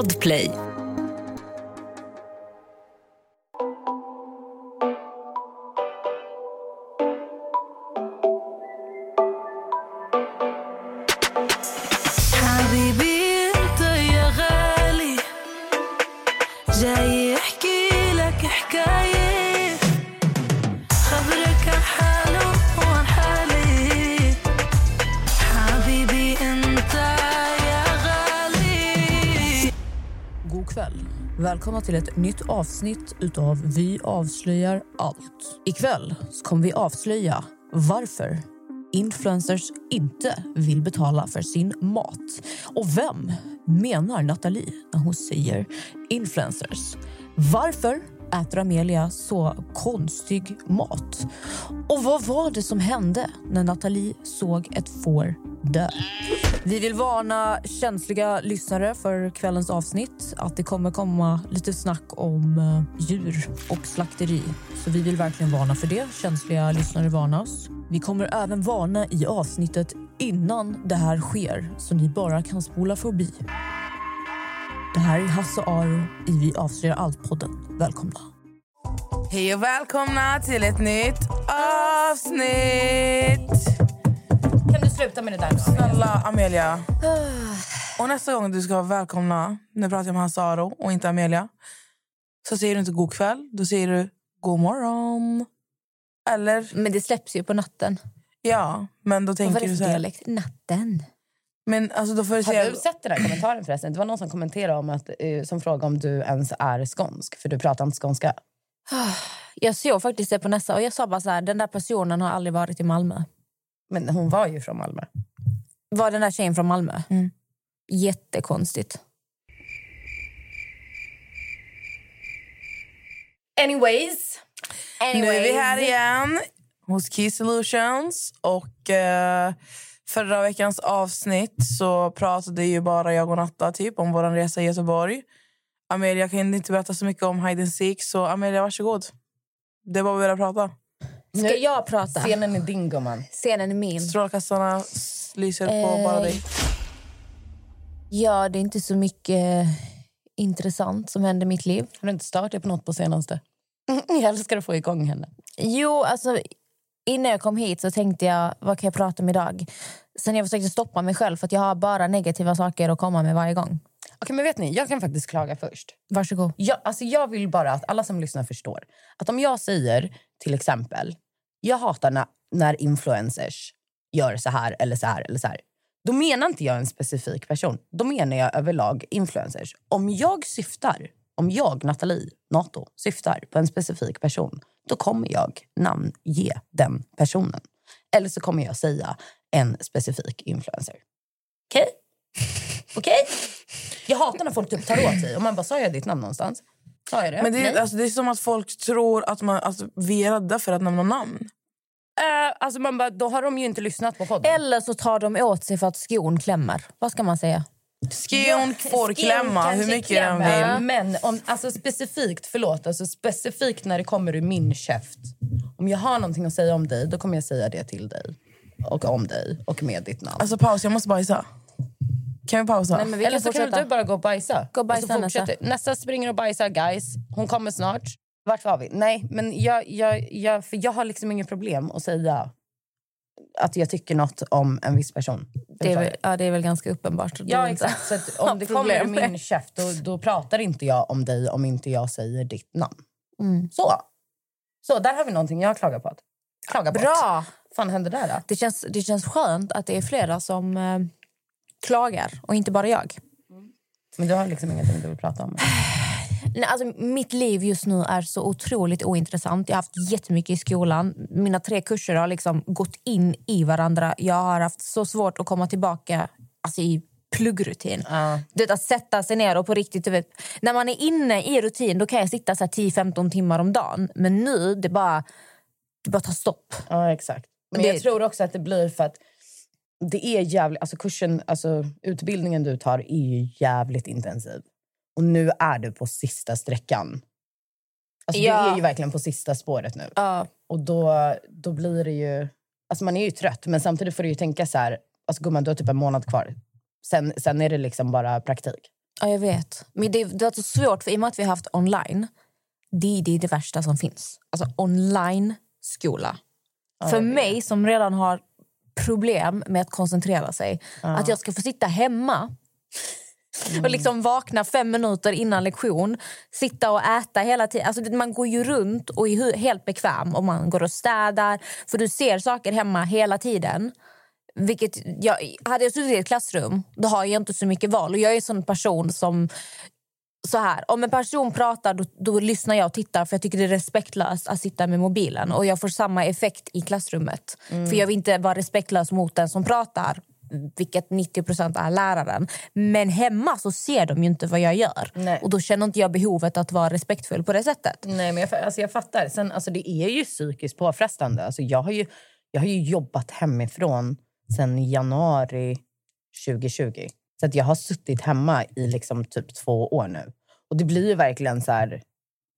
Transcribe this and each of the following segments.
Podplay. Välkomna till ett nytt avsnitt utav Vi avslöjar allt. Ikväll så kommer vi avslöja varför influencers inte vill betala för sin mat. Och vem menar Nathalie när hon säger influencers? Varför äter Amelia så konstig mat? Och vad var det som hände när Nathalie såg ett får dö? Vi vill varna känsliga lyssnare för kvällens avsnitt att det kommer komma lite snack om eh, djur och slakteri. Så vi vill verkligen varna för det. Känsliga lyssnare varnas. Vi kommer även varna i avsnittet innan det här sker så ni bara kan spola förbi. Det här är Hasse Aro i Vi avslöjar allt-podden. Välkomna. Hej och välkomna till ett nytt avsnitt! Sluta med det där nu? Snälla Amelia. Och nästa gång du ska vara välkomna, nu pratar jag med Hasse Aro och inte Amelia, så säger du inte god kväll, då säger du god morgon. Eller, Men det släpps ju på natten. ja, men då tänker du så här. dialekt? Natten. Men alltså då får du Har säga... du sett den här kommentaren förresten? Det var någon som kommenterade om att, eh, som frågade om du ens är skånsk, för du pratar inte skånska. Jag såg faktiskt det på nästa och jag sa bara så här, den där personen har aldrig varit i Malmö. Men hon var ju från Malmö. Var den där tjejen från Malmö? Mm. Jättekonstigt. Anyways. Nu är vi här igen hos Key Solutions. Och eh, Förra veckans avsnitt så pratade ju bara jag och Natta typ, om vår resa i Göteborg. Amelia kan inte berätta så mycket om hide and seek, så Amelia, varsågod. Det är bara vi vill prata. Ska Nu- jag prata? Scenen är din gumman. Scenen är min. Strålkastarna lyser på Eh, bara dig. Ja, det är inte så mycket intressant som händer i mitt liv. Har du inte stört dig på något på senaste? Jag älskar att få igång henne. Jo, alltså innan jag kom hit så tänkte jag, vad kan jag prata om idag? Sen jag försökte stoppa mig själv för att jag har bara negativa saker att komma med varje gång. Okej, men vet ni, jag kan faktiskt klaga först. Varsågod. Jag, alltså jag vill bara att alla som lyssnar förstår. Att om jag säger till exempel, jag hatar när, när influencers gör så här eller så här eller så här. Då menar inte jag en specifik person. Då menar jag överlag influencers. Om jag syftar, om jag, Nathalie Nato, syftar på en specifik person, då kommer jag namnge den personen. Eller så kommer jag säga en specifik influencer. Okej? Okej? Jag hatar när folk typ tar åt sig. Och man bara, sa jag ditt namn någonstans? Sa jag det? Men det, är, alltså, det är som att folk tror att man, alltså, vi är rädda för att nämna namn. Eh, alltså man bara, då har de ju inte lyssnat på podden. Eller så tar de åt sig för att skon klämmer. Vad ska man säga? Skion får klämma hur mycket den vill. Men om, alltså specifikt, förlåt, alltså specifikt när det kommer ur min käft. Om jag har någonting att säga om dig, då kommer jag säga det till dig. Och om dig, och med ditt namn. Alltså paus, jag måste bajsa. Kan vi pausa? Nej, men vi Eller kan så kan fortsätta. du bara gå och bajsa. Gå och bajsa, fortsätter- Nessa. Nästa springer och bajsar, guys. Hon kommer snart. Vart var vi? Nej, men jag, jag, jag, för jag har liksom inget problem att säga att jag tycker något om en viss person. Det är, väl, ja, det är väl ganska uppenbart. Ja, exakt. Så om det kommer med. min käft då, då pratar inte jag om dig om inte jag säger ditt namn. Mm. Så. Så, där har vi någonting jag klagar på. Att. Klagar på. Bra! Vad fan hände där då? Det känns, det känns skönt att det är flera som eh, klagar och inte bara jag. Men du har liksom ingenting du vill prata om? Nej, alltså, mitt liv just nu är så otroligt ointressant. Jag har haft jättemycket i skolan. Mina tre kurser har liksom gått in i varandra. Jag har haft så svårt att komma tillbaka alltså, i pluggrutin. Ja. Du vet, att sätta sig ner och på riktigt... Du vet, när man är inne i rutin då kan jag sitta så här 10-15 timmar om dagen. Men nu, det bara, det bara tar stopp. Ja, exakt. Men Det- jag tror också att det blir för att det är jävligt, alltså kursen, alltså utbildningen du tar är ju jävligt intensiv. Och nu är du på sista sträckan. Alltså Ja. du är ju verkligen på sista spåret nu. Ja. Och då, då blir det ju... Alltså man är ju trött, men samtidigt får du ju tänka så här... Alltså gumman, du har typ en månad kvar. Sen, sen är det liksom bara praktik. Ja, jag vet. Men det, det är så svårt, för i och med att vi har haft online, det, det är det värsta som finns. Alltså online-skola. för mig som redan har problem med att koncentrera sig, att jag ska få sitta hemma och liksom vakna fem minuter innan lektion, sitta och äta hela tiden. Alltså, man går ju runt och är helt bekväm och man går och städar. För du ser saker hemma hela tiden. Vilket jag, hade jag suttit i ett klassrum, då har jag inte så mycket val. Och jag är en sån person som... Så här, om en person pratar, då, då lyssnar jag och tittar för jag tycker det är respektlöst att sitta med mobilen. Och jag får samma effekt i klassrummet. För jag vill inte vara respektlös mot den som pratar vilket 90% är läraren. Men hemma så ser de ju inte vad jag gör. Nej. Och då känner inte jag behovet att vara respektfull på det sättet. Nej, men jag, alltså jag fattar. Sen, alltså det är ju psykiskt påfrestande. Alltså jag, har ju, jag har ju jobbat hemifrån sen januari 2020. Så att jag har suttit hemma i liksom typ två år nu. Och det blir ju verkligen så här...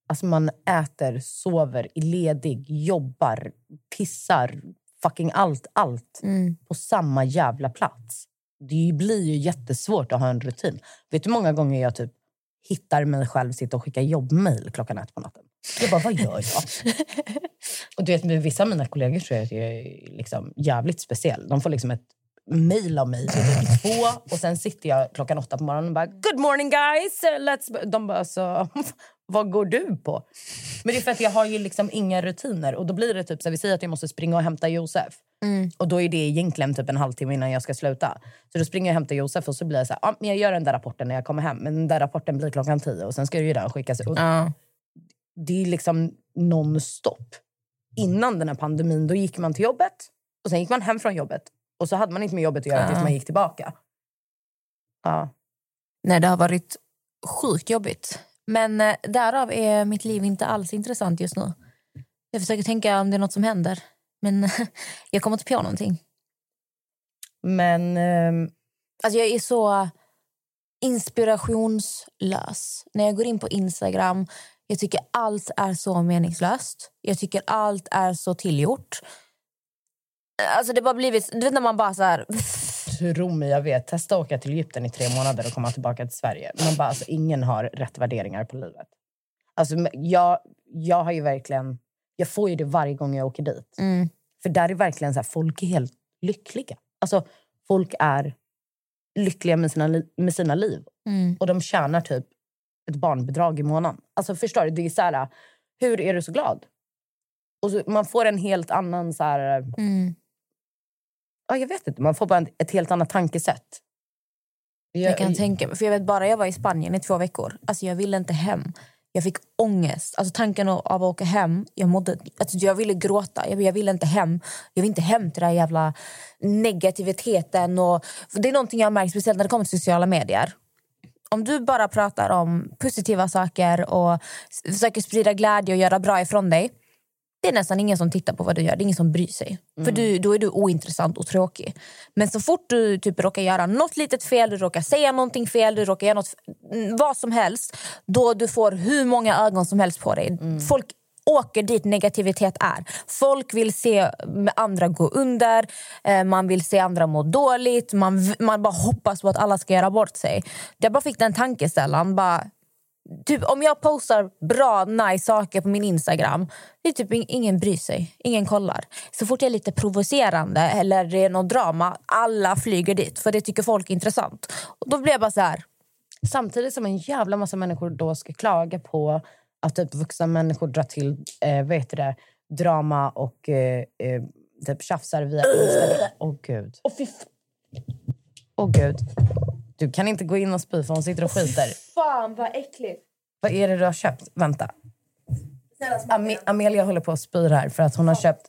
Alltså man äter, sover, är ledig, jobbar, pissar, fucking allt, allt på samma jävla plats. Det blir ju jättesvårt att ha en rutin. Vet du hur många gånger jag typ hittar mig själv sitta och skicka jobbmail klockan ett på natten? Jag bara, vad gör jag? och du vet, vissa av mina kollegor tror jag att jag är liksom jävligt speciell. De får liksom ett mail av mig vid två och sen sitter jag klockan åtta på morgonen och bara “Good morning guys!” Let's... De bara så, “Vad går du på?” Men det är för att jag har ju liksom inga rutiner. Och då blir det typ så här, Vi säger att jag måste springa och hämta Josef. Och då är det egentligen typ en halvtimme innan jag ska sluta. Så då springer jag och hämtar Josef och så blir jag så här, ah, men jag gör den där rapporten när jag kommer hem. Men den där rapporten blir klockan tio och sen ska ju den skickas ut. Det är liksom non-stop. Innan den här pandemin då gick man till jobbet och sen gick man hem från jobbet. Och så hade man inte med jobbet att göra tills man gick tillbaka. Ja. Nej, det har varit sjukt jobbigt. Men eh, därav är mitt liv inte alls intressant just nu. Jag försöker tänka om det är något som händer. Men jag kommer inte på någonting. Men ehm, Alltså jag är så inspirationslös. När jag går in på Instagram, jag tycker allt är så meningslöst. Jag tycker allt är så tillgjort. Alltså det bara blivit... Du vet när man bara så här... tro mig, jag vet. Testa att åka till Egypten i tre månader och komma tillbaka till Sverige. Man bara, alltså, ingen har rätt värderingar på livet. Alltså, jag, jag har ju verkligen... Jag får ju det varje gång jag åker dit. Mm. För där är verkligen så här, folk är helt lyckliga. Alltså, folk är lyckliga med sina, med sina liv. Mm. Och de tjänar typ ett barnbidrag i månaden. Alltså förstår du? Det är så här, hur är du så glad? Och så, man får en helt annan... Så här, Mm ja, jag vet inte, man får bara ett helt annat tankesätt. Jag jag kan tänka mig. För jag vet bara jag var i Spanien i två veckor. Alltså jag ville inte hem. Jag fick ångest. Alltså tanken av att åka hem. Jag, mådde, alltså jag ville gråta. Jag, jag ville inte hem. Jag vill inte hem till den här jävla negativiteten. Och, för det är någonting jag har märkt, speciellt när det kommer till sociala medier. Om du bara pratar om positiva saker och försöker sprida glädje och göra bra ifrån dig. Det är nästan ingen som tittar på vad du gör. Det är ingen som bryr sig. För du, då är du ointressant och tråkig. Men så fort du typ råkar göra något litet fel, du råkar säga någonting fel, du råkar göra något, mm, vad som helst. Då du får hur många ögon som helst på dig. Folk åker dit negativitet är. Folk vill se andra gå under, eh, man vill se andra må dåligt. Man, man bara hoppas på att alla ska göra bort sig. Jag bara fick den tankeställaren. Bara, Typ, om jag postar bra, nice saker på min Instagram, det är typ ing- ingen bryr sig. Ingen kollar. Så fort jag är lite provocerande eller det är något drama, alla flyger dit. För det tycker folk är intressant. Och då blir jag bara så här... Samtidigt som en jävla massa människor då ska klaga på att typ vuxna människor drar till eh, vet du det, drama och eh, eh, typ tjafsar via Instagram. Åh gud. Åh Åh gud. Du kan inte gå in och spy för hon sitter och skiter. Fan vad äckligt. Vad är det du har köpt? Vänta. Ame- Amelia håller på att spy här för att hon har köpt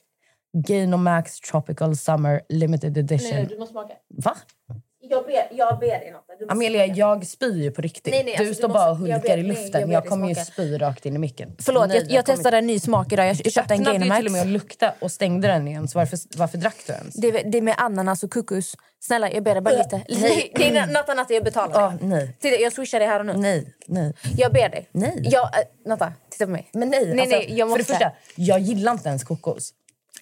Gainomax Tropical Summer Limited Edition. du måste smaka. Va? Jag ber, jag ber dig något. Du måste Amelia, smaka. jag spyr ju på riktigt. Nej, nej, du alltså, står du bara och måste- jag hulkar ber- i nej, luften. jag jag dig kommer ju spy rakt in i micken. Förlåt, Nej, jag, jag kommer- testade en ny smak idag. Jag Du köpte en ju Gainomax. till och med och lukta och stängde den igen. Så varför, varför drack du ens? Det, är- det är med ananas och kokos. Snälla, jag ber dig bara lite. Nej, det är Natta, Natta, jag betalar dig. nej. Titta, jag swishar dig här och nu. Nej, nej. Jag ber dig. Nej. Jag, äh, Natta, titta på mig. Men nej, nej, alltså, nej jag för det måste. första, jag gillar inte ens kokos.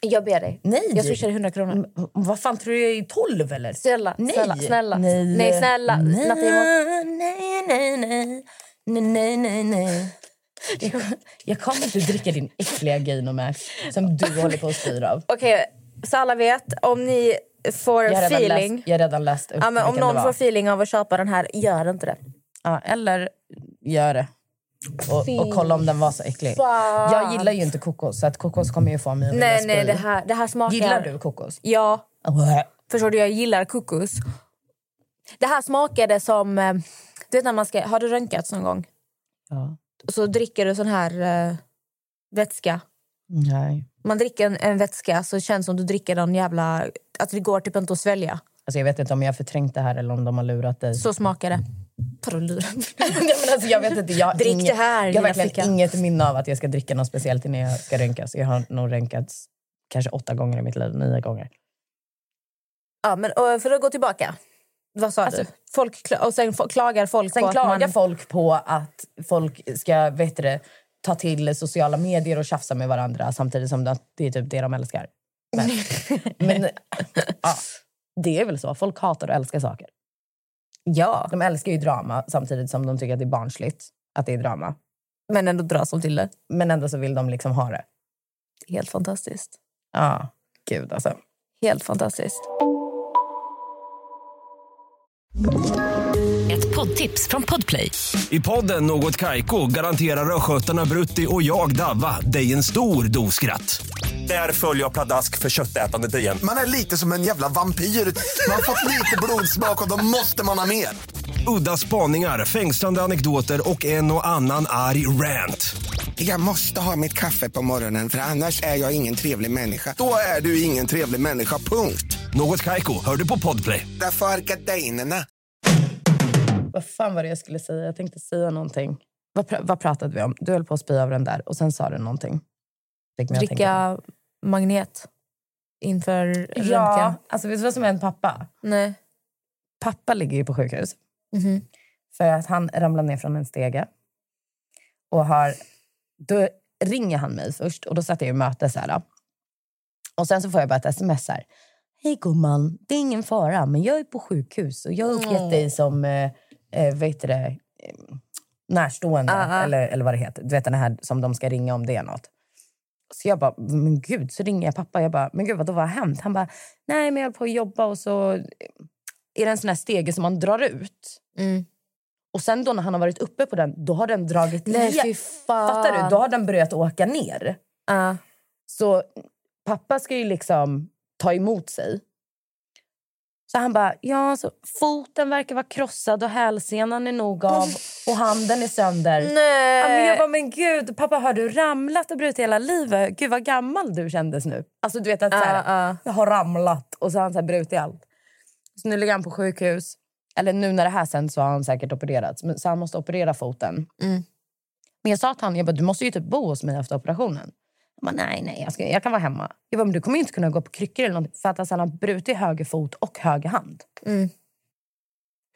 Jag ber dig. Nej. Jag swishar dig 100 kronor. Mm, Vad fan tror du jag är 12 eller? Snälla, Nej. snälla, snälla. Nej, Nej, snälla. Nej, nej, nej, nej. Nej, nej, nej, nej. Jag, jag kommer inte dricka din äckliga Gainomax som du håller på att styra av. Okej, så alla vet, om ni får Jag feeling... läst, jag har redan läst upp Ja, men om någon får feeling av att köpa den här, gör inte det. Ja, eller gör det. Och, och kolla om den var så äcklig. Fan. Jag gillar ju inte kokos, så att kokos kommer ju få mig att Nej, nej, det här, det här smakar... Gillar du kokos? Ja. Förstår du, jag gillar kokos. Det här smakade som... eh, Du vet när man ska... Har du röntgats någon gång? Ja. Och så dricker du sån här eh, vätska. Nej. Man dricker en, en vätska så känns det som du dricker någon jävla... Att det går typ inte att svälja. Alltså jag vet inte om jag har förträngt det här eller om de har lurat dig. Så smakar det. Vadå men alltså, jag vet inte, jag har Drick inget, det här, Jag har verkligen flicka. inget minne av att jag ska dricka något speciellt innan jag ska röntgas. Jag har nog röntgats kanske åtta gånger i mitt liv, nio gånger. Ja, men och för att gå tillbaka. Vad sa Alltså- du? Folk, och sen klagar folk Sen på att klagar man... folk på att folk ska vet du, ta till sociala medier och tjafsa med varandra samtidigt som det det är typ det de älskar. Men, men ja, det är väl så. Folk hatar och älskar saker. Ja, De älskar ju drama samtidigt som de tycker att det är barnsligt att det är drama. men ändå dras de till det. Men ändå så vill de liksom ha det. Helt fantastiskt. Ja, gud alltså. Helt fantastiskt. Ett poddtips från Podplay. I podden Något Kaiko garanterar östgötarna Brutti och jag, Davva, dig en stor dos skratt. Där följer jag pladask för köttätandet igen. Man är lite som en jävla vampyr. Man har fått lite blodsmak och då måste man ha mer. Udda spaningar, fängslande anekdoter och en och annan arg rant. Jag måste ha mitt kaffe på morgonen för annars är jag ingen trevlig människa. Då är du ingen trevlig människa, punkt. Något Kaiko, hör du på Podplay. Därför är gardinerna. Vad fan var det jag skulle säga? Jag tänkte säga någonting. Vad, pr- vad pratade vi om? Du höll på att spy av den där och sen sa du någonting. Dricka magnet inför röntgen. Ja, alltså vet du vad som hänt pappa? Nej. Pappa ligger ju på sjukhus Mhm. för att han ramlade ner från en stege. Och har, då ringer han mig först och då satt jag i möte. Så här, och sen så får jag bara ett sms här. Hej gumman, det är ingen fara men jag är på sjukhus och jag har uppgett dig som eh, eh, vet det, eh, närstående Ah, ah. eller, eller vad det heter. Du vet den här som de ska ringa om det är något. Så jag bara, men gud, så ringer jag pappa. Jag bara, men gud vad, vad har hänt? Han bara, nej men jag håller på att jobba och så är det en sån här stege som man drar ut. Mm. Och sen då när han har varit uppe på den, då har den dragit Nej, fan. Fattar du? Då har den börjat åka ner. Ja. Så pappa ska ju liksom ta emot sig. Så han bara, ja, så foten verkar vara krossad och hälsenan är nog av och handen är sönder. Nej. Ja, men jag bara, men gud, pappa har du ramlat och brutit hela livet? Gud vad gammal du kändes nu. Alltså du vet att så här, ja. jag har ramlat och så har han så här brutit allt. Så nu ligger han på sjukhus. Eller nu när det här sänds så har han säkert opererats. Men, så han måste operera foten. Mm. Men jag sa till honom, jag bara, du måste ju typ bo hos mig efter operationen. Bara, nej, nej, jag, ska, jag kan vara hemma. Jag bara, men du kommer inte kunna gå på kryckor eller någonting. För att alltså, han har brutit höger fot och höger hand. Mm.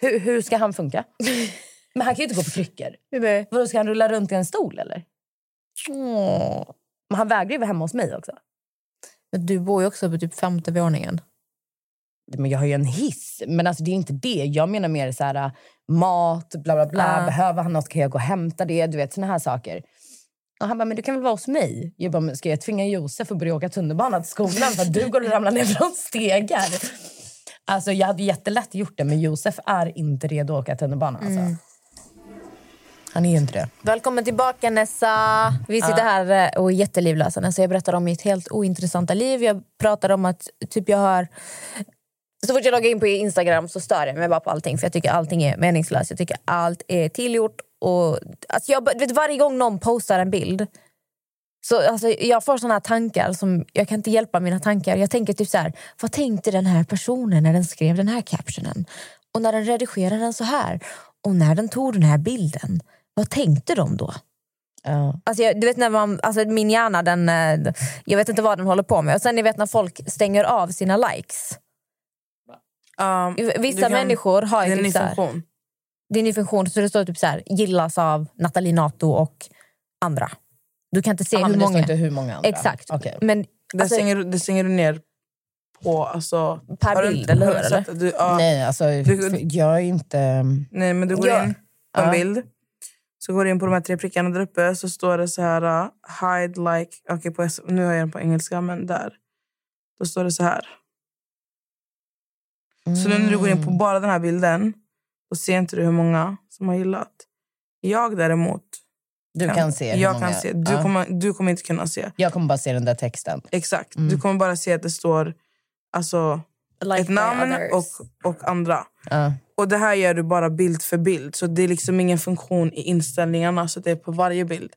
Hur, hur ska han funka? men han kan ju inte gå på kryckor. Nej. Vadå, ska han rulla runt i en stol eller? Men han vägrar ju vara hemma hos mig också. Men du bor ju också på typ femte våningen. Men jag har ju en hiss. Men alltså, det är inte det. Jag menar mer så här, äh, mat, bla bla bla. Ah. Behöver han något kan jag gå och hämta det. Du vet, såna här saker. Och han bara, men du kan väl vara hos mig? Jag bara, men ska jag tvinga Josef att börja åka tunnelbana till skolan för att du går och ramlar ner från stegar? Alltså, jag hade jättelätt gjort det, men Josef är inte redo att åka tunnelbana. Alltså. Han är ju inte det. Välkommen tillbaka Nessa. Vi sitter här eh, och är jättelivlösa. Nessa, jag berättar om mitt helt ointressanta liv. Jag pratar om att typ jag har... Så fort jag loggar in på Instagram så stör jag mig bara på allting. För jag tycker allting är meningslöst. Jag tycker allt är tillgjort. Och, alltså jag, vet, varje gång någon postar en bild så alltså, jag får såna här tankar som jag kan inte hjälpa mina tankar. Jag tänker typ så här, vad tänkte den här personen när den skrev den här captionen? Och när den redigerade den så här? Och när den tog den här bilden? Vad tänkte de då? Ja. Alltså jag, du vet när man, alltså min hjärna, den, eh, jag vet inte vad den håller på med. Och sen ni vet när folk stänger av sina likes. Um, Vissa kan- människor har Det ju är en ny typ funktion. Det är en ny funktion så det står typ så här, gillas av Nathalie Nato och andra. Du kan inte se Aha, hur många. inte hur många andra. Exakt. Okej. Men Det, Alltså- stänger, det stänger du ner på... Alltså, Per har du bild, inte- eller hur, du eller? Du, ja, nej. Nej, alltså Du- jag är inte... men du går Ja. in på en Ja. bild. Så går du in på de här tre prickarna där uppe. Så står det så här... uh, hide like... Okej, på, nu har jag den på engelska, men där. Då står det så här. Så nu när du går in på Mm. bara den här bilden då ser inte du hur många som har gillat. Jag däremot Du kan se hur jag många... kan se. Du, ja. kommer, du kommer inte kunna se. Jag kommer bara se den där texten. Exakt. Mm. Du kommer bara se att det står alltså, Like ett namn others. och, och andra. Ja. Och det här gör du bara bild för bild. Så det är liksom ingen funktion i inställningarna. Så det är på varje bild.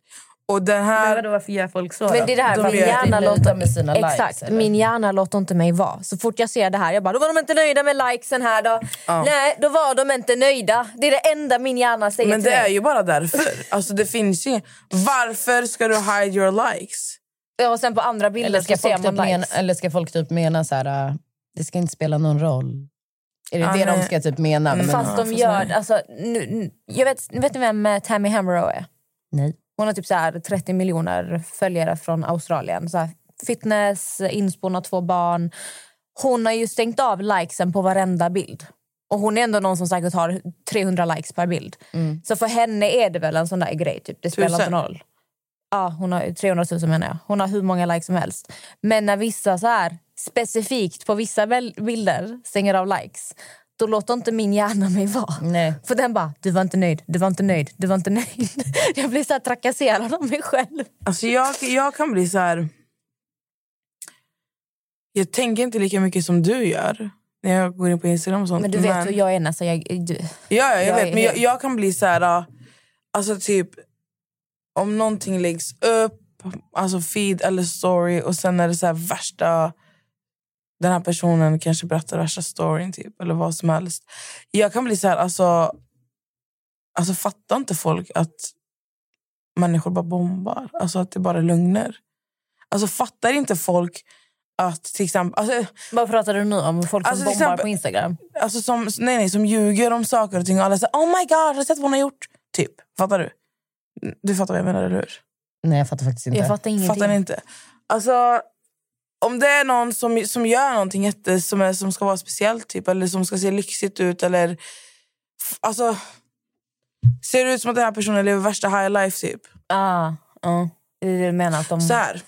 Och den här... varför gör folk så Men det är det här, De min hjärna låter... med sina Exakt, likes, min hjärna låter inte mig vara. Så fort jag ser det här, jag bara, då var de inte nöjda med likesen här då. Nej, då var de inte nöjda. Det är det enda min hjärna säger Men till det är mig. ju bara därför. Alltså det finns ju... Varför ska du hide your likes? Ja, Och sen på andra bilder Eller ska, ser folk typ mena, eller ska folk typ mena så här... äh, det ska inte spela någon roll? Är det Ja, det de nej. ska typ mena? Men, Fast de gör... Alltså, nu, nu, jag vet, vet ni vem eh, Tammy Hamrow är? nej. Hon har typ så här 30 miljoner följare från Australien. Så här, fitness, inspo, två barn. Hon har ju stängt av likesen på varenda bild. Och Hon är ändå någon som säkert har 300 likes per bild. Så för henne är det väl en sån där grej. Typ. Det spelar Tusen. inte roll. Ja, hon har 300 000 menar jag. Hon har hur många likes som helst. Men när vissa så här specifikt på vissa bilder stänger av likes då låter inte min hjärna mig vara. Nej. För den bara, du var inte nöjd, du var inte nöjd, du var inte nöjd. Jag blir så här trakasserad av mig själv. Alltså jag, jag kan bli så här... Jag tänker inte lika mycket som du gör när jag går in på Instagram och sånt. Men du vet hur jag är nästan. Jag, du, Ja, ja, jag, jag vet. är Men jag, jag kan bli så här... äh, Alltså typ... Om någonting läggs upp, alltså feed eller story och sen är det så här värsta... Den här personen kanske berättar värsta storyn typ, eller vad som helst. Jag kan bli så här, alltså... Alltså fattar inte folk att människor bara bombar? Alltså att det bara är lögner? Alltså fattar inte folk att till exempel... Alltså, vad pratar du nu om? Folk som Alltså, bombar exempel- på Instagram? Alltså som, nej, nej, som ljuger om saker och ting. Och alla säger oh my god, har du sett vad hon har gjort? Typ. Fattar du? Du fattar vad jag menar, eller hur? Nej, jag fattar faktiskt inte. Jag fattar ingenting. Fattar ni inte? Alltså, om det är någon som, som gör någonting jätte, som, är, som ska vara speciellt typ, eller som ska se lyxigt ut eller... Alltså, ser det ut som att den här personen lever värsta high life typ? Ah, ja. Det är det du menar att de... Så här.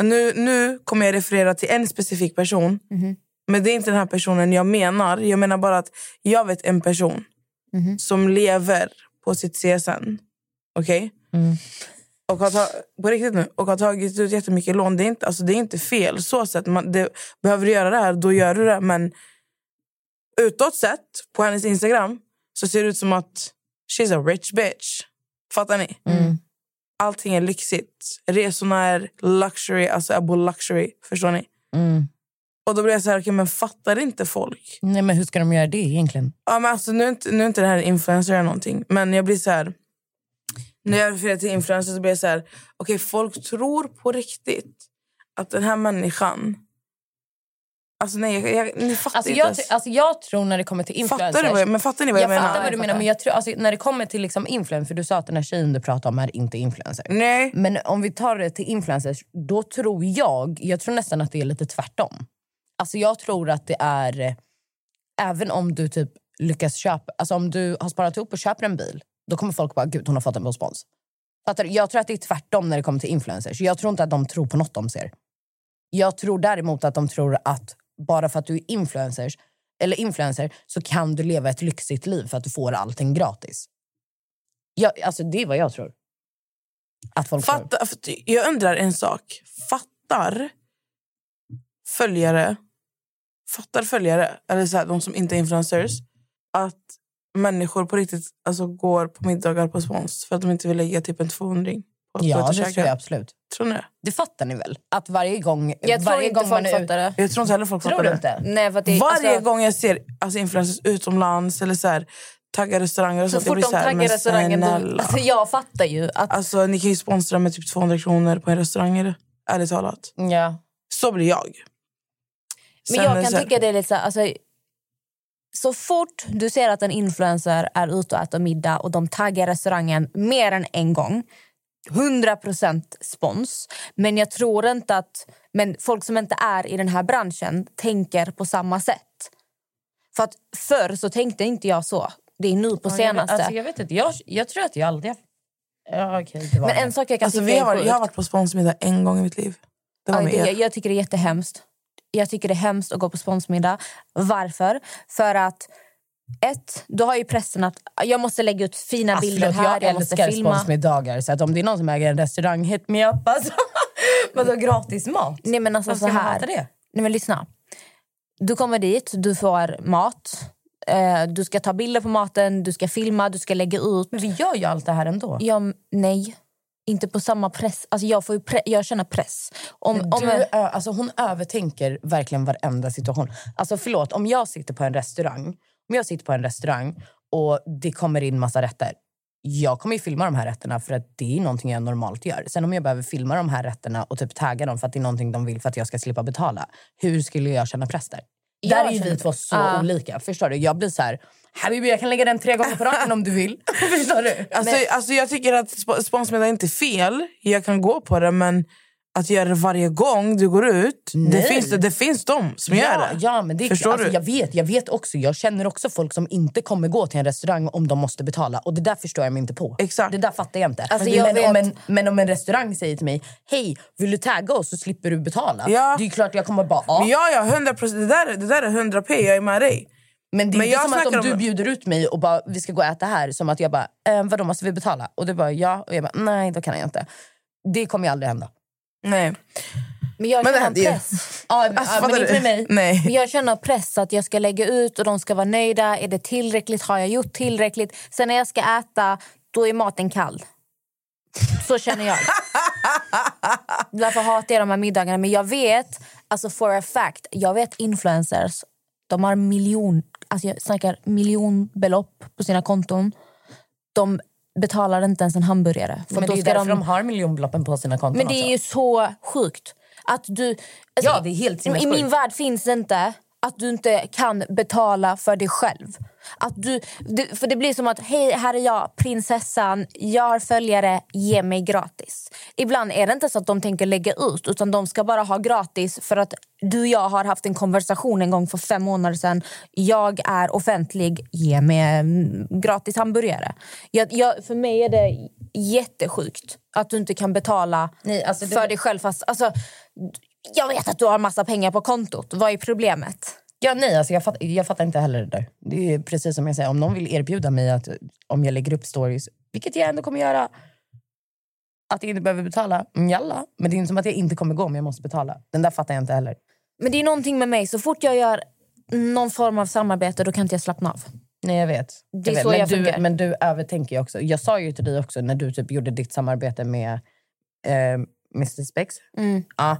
Nu, nu kommer jag referera till en specifik person. Mhm. Men det är inte den här personen jag menar. Jag menar bara att jag vet en person Mhm. som lever på sitt CSN. Okej? Mm. Och har ta- på riktigt nu. Och har tagit ut jättemycket lån. Det är inte, alltså, det är inte fel. Så sätt. Man, det, behöver du göra det här, då gör du det. Men utåt sett, på hennes Instagram, så ser det ut som att she's a rich bitch. Fattar ni? Mm. Allting är lyxigt. Resorna är luxury, alltså Abo luxury. Förstår ni? Mm. Och då blir jag så här, okay, men fattar inte folk? Nej, men hur ska de göra det egentligen? Ja, men alltså, nu, är inte, nu är inte det här en influencer eller någonting. Men jag blir så här... När jag refererar till influencer så blir jag så här... Okay, folk tror på riktigt att den här människan... Alltså nej, jag, jag, ni fattar Alltså inte jag, ens. alltså jag tror när det kommer till influencers... Fattar du vad jag, men fattar ni vad jag, jag menar? fattar vad du menar, men jag tror, alltså, när det kommer till liksom influencer, för du sa att den här tjejen du pratar om är inte influencer. Nej. Men om vi tar det till influencers, då tror jag, jag tror nästan att det är lite tvärtom. Alltså jag tror att det är, eh, även om du typ lyckas köpa, alltså om du har sparat ihop och köper en bil, då kommer folk bara, gud hon har fått en respons. Fattar du? Jag tror att det är tvärtom när det kommer till influencers. Jag tror inte att de tror på något de ser. Jag tror däremot att de tror att bara för att du är influencers, eller influencer så kan du leva ett lyxigt liv för att du får allting gratis. Jag, alltså det är vad jag tror. Att folk. Fatta, jag undrar en sak. Fattar följare, fattar följare, eller så här, de som inte är influencers, att människor på riktigt alltså, går på middagar på spons för att de inte vill lägga typ en 200 på Ja, det käka? tror jag absolut. Tror ni det? Fattar ni väl? Att varje gång, Jag tror varje inte gång man folk är det. Jag tror inte heller folk Tror fattar det. inte? Nej, för att det Varje alltså, gång jag ser alltså, influencers utomlands eller så här, taggar restauranger och Så jag fort blir de så här, taggar men restaurangen... Alltså, jag fattar ju att... Alltså, ni kan ju sponsra med typ 200 kronor på en restaurang, eller? ärligt talat. Ja. Så blir jag. Men Sen jag är kan så här- tycka det är lite så här, alltså, så fort du ser att en influencer är ute och äter middag och de taggar restaurangen mer än en gång 100% spons. Men jag tror inte att men folk som inte är i den här branschen tänker på samma sätt. För att förr så tänkte inte jag så. Det är nu på Ja, senaste. Jag, alltså, jag vet inte. Jag, jag tror att jag aldrig... Ja, var men en sak jag kan Alltså, tycka vi är har, sjukt. jag har varit på sponsmiddag en gång i mitt liv. Det var Ja, med det, er. jag, jag tycker det är jättehemskt. Jag tycker det är hemskt att gå på sponsmiddag. Varför? För att ett, du har ju pressen att jag måste lägga ut fina Alltså, bilder här, jag jag måste filma. sponsmiddagar. Så att om det är någon som äger en restaurang, hit me up. Alltså. Vadå gratis mat? Nej men alltså Varför så här. det? Nej men lyssna. Du kommer dit, du får mat. Eh, du ska ta bilder på maten, du ska filma, du ska lägga ut. Men vi gör ju allt det här ändå. Jag, nej, inte på samma press. Alltså jag, får pre- jag känner press. Om, om, ö, alltså hon övertänker verkligen varenda situation. Alltså förlåt, om jag sitter på en restaurang om jag sitter på en restaurang och det kommer in massa rätter. Jag kommer ju filma de här rätterna för att det är någonting jag normalt gör. Sen om jag behöver filma de här rätterna och typ tagga dem för att det är någonting de vill för att jag ska slippa betala. Hur skulle jag känna press där? Där är ju vi två så Ja. olika. Förstår du? Jag blir så här, Habibi jag kan lägga den tre gånger på raken om du vill. Förstår du? Alltså, alltså, jag tycker att sp- sponsmiddag är inte fel. Jag kan gå på det, men att göra det varje gång du går ut... Det finns, det finns de som gör Ja, det. ja, men det är, Förstår alltså, du? Jag vet, jag vet också. Jag känner också folk som inte kommer gå till en restaurang om de måste betala. Och Det där förstår jag mig inte på. Exakt. Det där fattar jag inte. Alltså, men, jag men, om en, men om en restaurang säger till mig Hej, vill du tagga oss så slipper du betala. Ja. Det är klart jag kommer bara ja. Men ja, ja, 100 procent. Det där, det där är 100 p. Jag är med dig. Men det är men inte jag som att om du om- bjuder ut mig och bara vi ska gå och äta här som att jag bara eh, vadå måste vi betala? Och du bara ja. Och jag bara nej då kan jag inte. Det kommer ju aldrig hända. Nej. men jag Men känner press. Ja, Alltså, ja, men inte med mig. Nej. Men Jag känner press att jag ska lägga ut och de ska vara nöjda. Är det tillräckligt? Har jag gjort tillräckligt? Sen när jag ska äta, då är maten kall. Så känner jag. Därför hatar jag de här middagarna. Men jag vet, alltså for a fact, jag vet influencers. De har miljon, alltså jag snackar miljonbelopp på sina konton. De betalar inte ens en hamburgare. För Men då det är ska därför de... de... har miljonbeloppen på sina konton Men det är också. ju så sjukt. Att du, alltså, Ja, det är helt I min värld finns det inte att du inte kan betala för dig själv. Att du, det, för det blir som att, hej här är jag, prinsessan, jag har följare, ge mig gratis. Ibland är det inte så att de tänker lägga ut, utan de ska bara ha gratis för att du och jag har haft en konversation en gång för fem månader sedan. Jag är offentlig, ge mig en gratis hamburgare. Jag, jag, för mig är det jättesjukt att du inte kan betala Nej, alltså det- för dig själv. Fast, alltså, jag vet att du har massa pengar på kontot. Vad är problemet? Ja, nej, alltså jag, fattar, jag fattar inte heller det där. Det är precis som jag säger, om någon vill erbjuda mig att om jag lägger upp stories, vilket jag ändå kommer göra, att jag inte behöver betala, mm, jalla. Men det är inte som att jag inte kommer gå om jag måste betala. Den där fattar jag inte heller. Men det är någonting med mig. Så fort jag gör någon form av samarbete då kan inte jag slappna av. Nej, jag vet. Det är jag vet. så men, jag du, funkar. men du övertänker också. Jag sa ju till dig också när du typ gjorde ditt samarbete med eh, Mr Spex. Mm. Ja,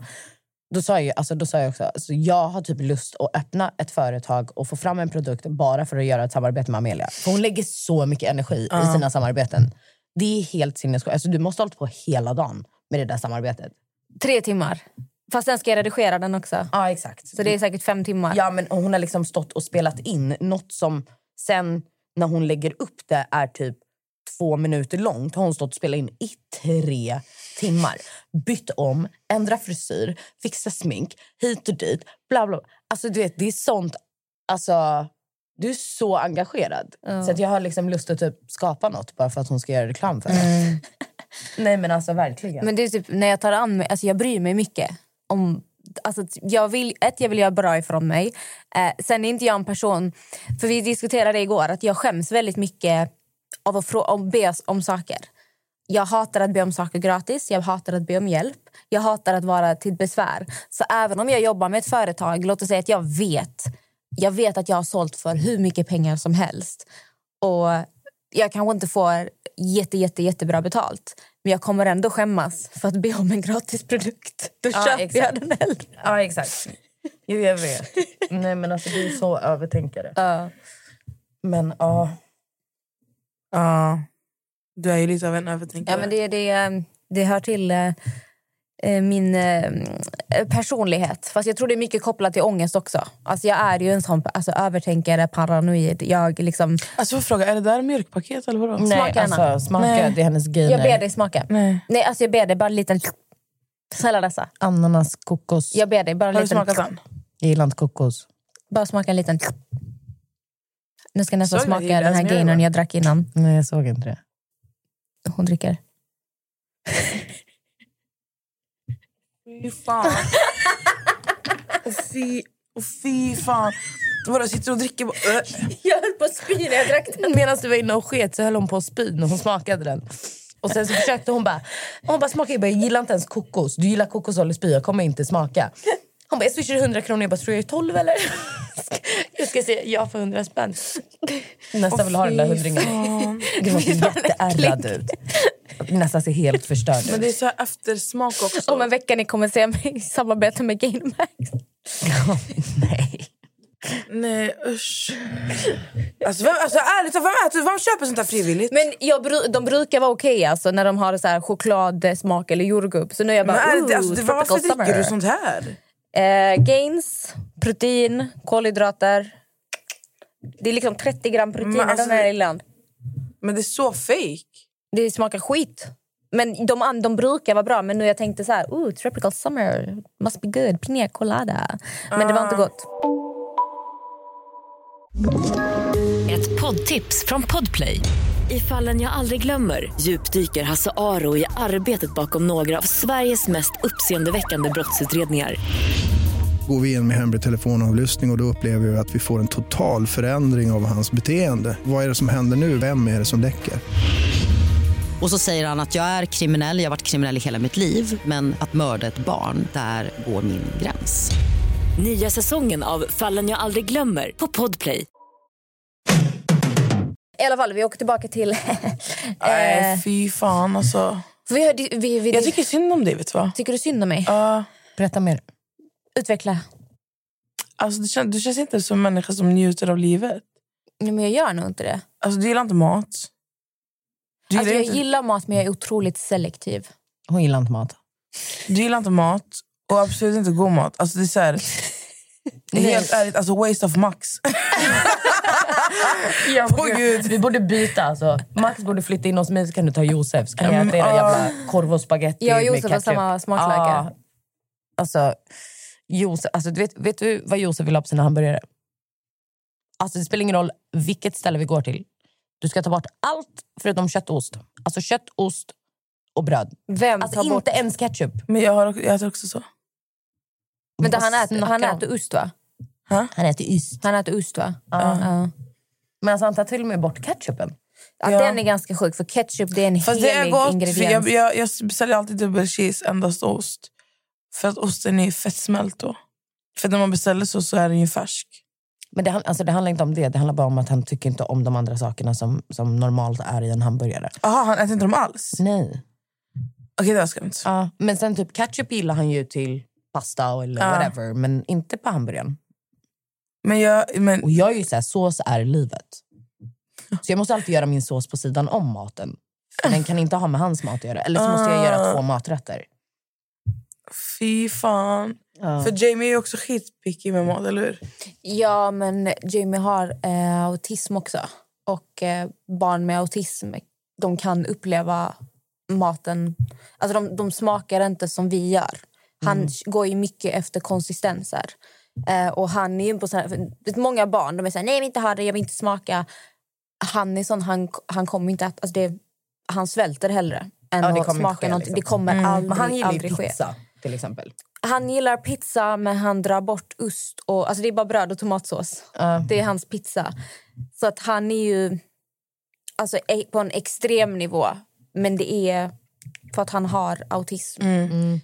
då sa jag, alltså, då sa jag också alltså, jag har typ lust att öppna ett företag och få fram en produkt bara för att göra ett samarbete med Amelia. För hon lägger så mycket energi i sina samarbeten. Det är helt sinnessjukt. Alltså, du måste ha hållit på hela dagen med det där samarbetet. Tre timmar. Fast sen ska jag redigera den också. Ja, exakt. Så det är säkert fem timmar. Ja, men hon har liksom stått och spelat in något som sen när hon lägger upp det är typ två minuter långt. Har hon stått och spelat in i tre timmar. Bytt om, ändra frisyr, fixa smink, hit och dit. Bla bla. Alltså du vet, det är sånt... Alltså, du är så engagerad. Så att jag har liksom lust att typ skapa något bara för att hon ska göra reklam för det. Nej men alltså verkligen. Men det är typ, när jag tar an mig, alltså jag bryr mig mycket. om Alltså, jag vill, ett, jag vill göra bra ifrån mig. Eh, sen är inte jag en person... För Vi diskuterade igår att jag skäms väldigt mycket av att frå, om, be om saker. Jag hatar att be om saker gratis, jag hatar att be om hjälp. Jag hatar att vara till besvär. Så även om jag jobbar med ett företag, låt oss säga att jag vet, jag vet att jag har sålt för hur mycket pengar som helst. Och jag kanske inte får jätte, jätte, jättebra betalt. Men jag kommer ändå skämmas för att be om en gratis produkt. Då Ja, köper jag exakt. den hellre. Ja, exakt. Jo, jag vet. Nej, men alltså, du är så övertänkare. Ja. Men ja... Ja. Du är ju lite av en övertänkare. Ja, men det, det, det hör till eh, eh, min eh, eh, personlighet. Fast jag tror det är mycket kopplat till ångest också. Alltså jag är ju en sån alltså, övertänkare, paranoid. Jag liksom... Alltså jag fråga, är det där mjölkpaket eller vadå? Nej, Smaka alltså, smaka. Nej. Det är hennes gainer. Jag ber dig smaka. Nej. Nej, alltså jag ber dig bara en liten... Snälla dessa. Ananas, kokos. Jag ber dig bara en Har du liten... smakat den? Jag gillar inte kokos. Bara smaka en liten... Nu ska nästan smaka den här gainern jag drack innan. Nej, jag såg inte det. Hon dricker. Fy fan. och fy, och fy fan. Du bara sitter och dricker. Äh. Jag höll på att spy när jag drack den. Medan du var inne och sket så höll hon på att spy när hon smakade den. Och sen så försökte hon bara, hon bara smaka, jag, bara, jag gillar inte ens kokos. Du gillar kokos eller spy, jag kommer inte smaka. Hon bara, jag swishar 100 kronor. Jag bara, tror jag är 12 eller? Jag ska säga ja för 100 spänn. Nästan vill ha den där hundringen. Du var jätteärrad ut. Nästan ser helt förstörd Men ut. det är så här eftersmak också. Om en vecka ni kommer se mig i samarbete med Gainmax. Nej. Nej usch. Alltså, vem, alltså ärligt vem, äter, vem köper sånt här frivilligt? Men jag, de brukar vara okej alltså, när de har så här chokladsmak eller jordgubb. Så nu är jag Men bara, ärligt, ooh, alltså, varför dricker du summer. sånt här? Eh, gains, protein, kolhydrater. Det är liksom 30 gram protein Men i alltså, den här lillan. Men det är så fake. Det smakar skit. Men de, de brukar vara bra, men nu jag tänkte så här, ooh, tropical summer, must be good, pina colada. Men det var inte gott. Ett poddtips från Podplay. I fallen jag aldrig glömmer djupdyker Hasse Aro i arbetet bakom några av Sveriges mest uppseendeväckande brottsutredningar. Går vi in med hemlig telefonavlyssning och, och då upplever vi att vi får en total förändring av hans beteende. Vad är det som händer nu? Vem är det som läcker? Och så säger han att jag är kriminell, jag har varit kriminell i hela mitt liv men att mörda ett barn, där går min gräns. Nya säsongen av Fallen jag aldrig glömmer på Podplay. I alla fall, vi åker tillbaka till... Nej fy fan alltså. vi, vi, vi, Jag tycker synd om dig vet du va? tycker du synd om mig? Ja. Berätta mer. Utveckla. alltså, du, känns, du känns inte som en människa som njuter av livet. Nej, men jag gör nog inte det. Alltså, du gillar inte mat. Du Alltså, gillar, jag inte, gillar mat, men jag är otroligt selektiv. Hon gillar inte mat. du gillar inte mat och absolut inte god mat. Alltså, det är så här, helt ärligt, alltså waste of max. Åh, gud. Vi borde byta. Alltså. Max borde flytta in hos mig så kan du ta Josef. Så kan Ja, jag men, äta era jävla korv och spaghetti Jag och med Josef har samma smaklökar. Ah. Alltså, Josef, alltså, du vet, vet du vad Josef vill ha på sina hamburgare? Alltså, det spelar ingen roll vilket ställe vi går till. Du ska ta bort allt förutom kött och ost. Alltså kött, ost och bröd. Vem Alltså tar inte bort... ens ketchup. Men jag, har, jag äter också så. Vad han, äter, han äter ost, va? Han äter ost. Han äter ost, va? Ja. Ja. Men alltså, han tar till och med bort ketchupen. Ja, Ja. Den är ganska sjuk, för ketchup det är en Fast det är helig gott. För ingrediens. jag, jag, jag beställer alltid dubbel cheese, endast ost. För att osten är fett smält då. För när man beställer så, så är den ju färsk. Men det, alltså, det handlar inte om det. Det handlar bara om att han tycker inte om de andra sakerna som, som normalt är i en hamburgare. Jaha, han äter inte dem alls? Nej. Okej, det var skumt. Ja, men sen typ ketchup gillar han ju till pasta eller Ja. whatever. Men inte på hamburgaren. Men jag... Men, Och jag är ju så här, sås är livet. Så jag måste alltid göra min sås på sidan om maten. Den kan inte ha med hans mat att göra. Eller så måste jag göra Ah. två maträtter. Fy fan. Ja. För Jamie är också skitpicky med mat, eller hur? Ja, men Jamie har eh, autism också. Och eh, barn med autism de kan uppleva maten... Alltså de, de smakar inte som vi gör. Han går ju mycket efter konsistenser. Eh, och han är ju på sån här, för, vet, Många barn de är så här, nej jag vill inte ha det, jag vill inte smaka. Han är sån, han, han kommer inte att... Alltså det, han svälter hellre än Ja, att smaka ske, någonting. liksom. Det kommer aldrig, Men han gillar ske. Till exempel. Han gillar pizza, men han drar bort ost. Och, alltså det är bara bröd och tomatsås. Ja. Det är hans pizza. Så att han är ju alltså, e- på en extrem nivå. Men det är för att han har autism. Mm.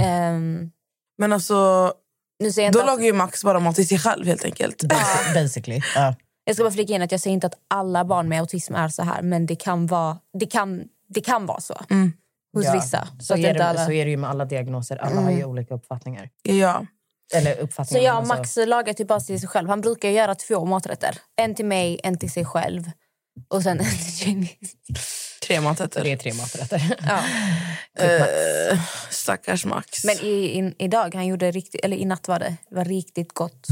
Ehm, Men alltså, nu säger då att, lagar ju Max bara mat till sig själv helt enkelt. Basic, basically. Ja. jag ska bara flika in att jag säger inte att alla barn med autism är så här. Men det kan vara, det kan, det kan vara så Mm. Hos Ja, vissa. Så, att är det, alla... så är det ju med alla diagnoser. Alla har ju olika uppfattningar. Ja. Eller Så uppfattningar. jag och alltså. Max lagar typ bara till sig själv. Han brukar göra två maträtter. En till mig, en till sig själv. Och sen en till Jenny. Tre maträtter. Det är tre maträtter. Ja. Eh, stackars Max. Men i, i, idag, han gjorde riktigt, eller i natt var det, det var riktigt gott.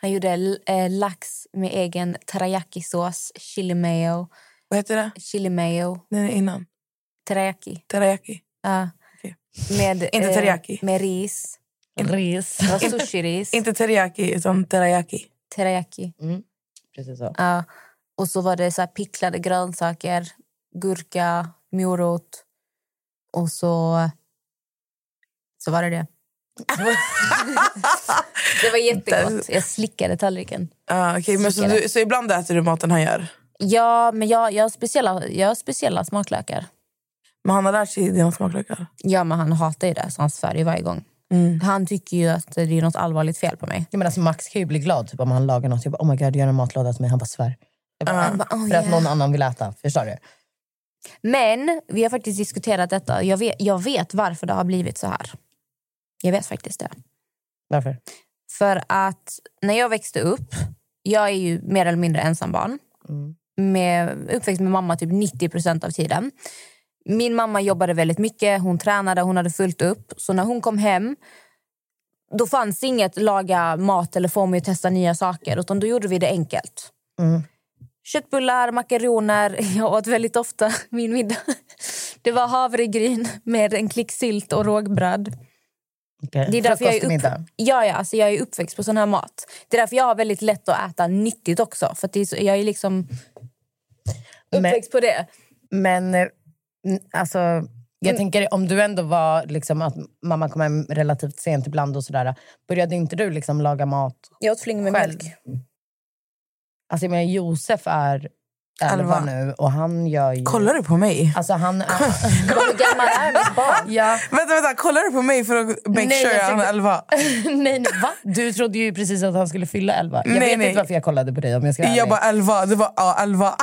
Han gjorde eh, lax med egen teriyaki-sås, chili mayo. Vad heter det? Chili mayo, Den är innan. Teriyaki. Teriyaki. Ja. Med, Inte teriyaki. med ris. Ris. Sushi-ris. Inte teriyaki, utan teriyaki. teriyaki. Precis så. Ja. Och så var det så här picklade grönsaker, gurka, morot. Och så, så var det det. det var jättegott. Jag slickade tallriken. Ah, okay, men så, du, så ibland äter du maten han gör? Ja, men jag, jag, har speciella, jag har speciella smaklökar. Men han har lärt sig dina smaklökar? Ja, men han hatar ju det, så han svär ju varje gång. Mm. Han tycker ju att det är något allvarligt fel på mig. Ja, men alltså Max kan ju bli glad typ, om han lagar något. Jag bara, oh my god, gör en matlåda till mig. Han bara svär. Jag bara, Han bara, oh, för att yeah. någon annan vill äta. Förstår du? Men vi har faktiskt diskuterat detta. Jag vet, jag vet varför det har blivit så här. Jag vet faktiskt det. Varför? För att när jag växte upp, jag är ju mer eller mindre ensambarn. Med, uppväxt med mamma typ 90% av tiden. Min mamma jobbade väldigt mycket, hon tränade, hon hade fullt upp. Så när hon kom hem, då fanns inget laga mat eller få mig att testa nya saker. Utan då gjorde vi det enkelt. Köttbullar, makaroner. Jag åt väldigt ofta min middag. Det var havregryn med en klick sylt och rågbröd. Okay. Det är därför jag är, upp... ja, ja, alltså jag är uppväxt på sån här mat. Det är därför jag har väldigt lätt att äta nyttigt också. För är så, jag är liksom uppväxt på det. Men eh, alltså, jag tänker om du ändå var liksom att mamma kom hem relativt sent ibland och sådär. Började inte du liksom laga mat Jag åt flingor med själv? mjölk. Alltså jag menar, Josef är 11 Elva. nu och han gör ju... Kollar du på mig? Alltså han är... Hur gammal är mitt barn? ja. Vänta, vänta, kollar du på mig för att make Nej, sure jag han är 11? nej, nej, va? Du trodde ju precis att han skulle fylla 11. Jag Nej, vet nej. inte varför jag kollade på dig om jag ska Jag bara 11, det var ja, 11.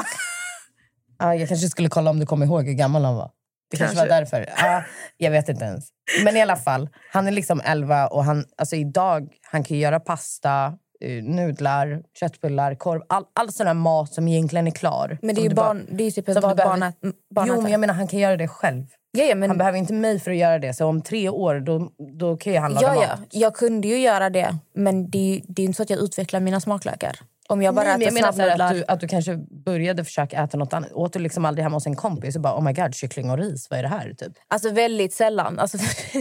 Ja, jag kanske skulle kolla om du kommer ihåg hur gammal han var. Det kanske, Kanske. var därför. Ja, jag vet inte ens. Men i alla fall, han är liksom 11 och han, alltså idag, han kan göra pasta, eh, nudlar, köttbullar, korv. All, all sån här mat som egentligen är klar. Men det är ju du bara- barn, det är typ som behöver- barn, barn Jo, men jag menar han kan göra det själv. ja, ja, men, Han behöver inte mig för att göra det. Så om tre år, då, då kan ju han laga ja, ja, mat. jag kunde ju göra det. Men det det är inte så att jag utvecklar mina smaklökar. Om jag bara Nej, men jag äter menar att, du, att du kanske började försöka äta något annat. Åt du liksom aldrig hemma hos en kompis och bara oh my god, kyckling och ris, vad är det här? Typ. Alltså väldigt sällan. Alltså,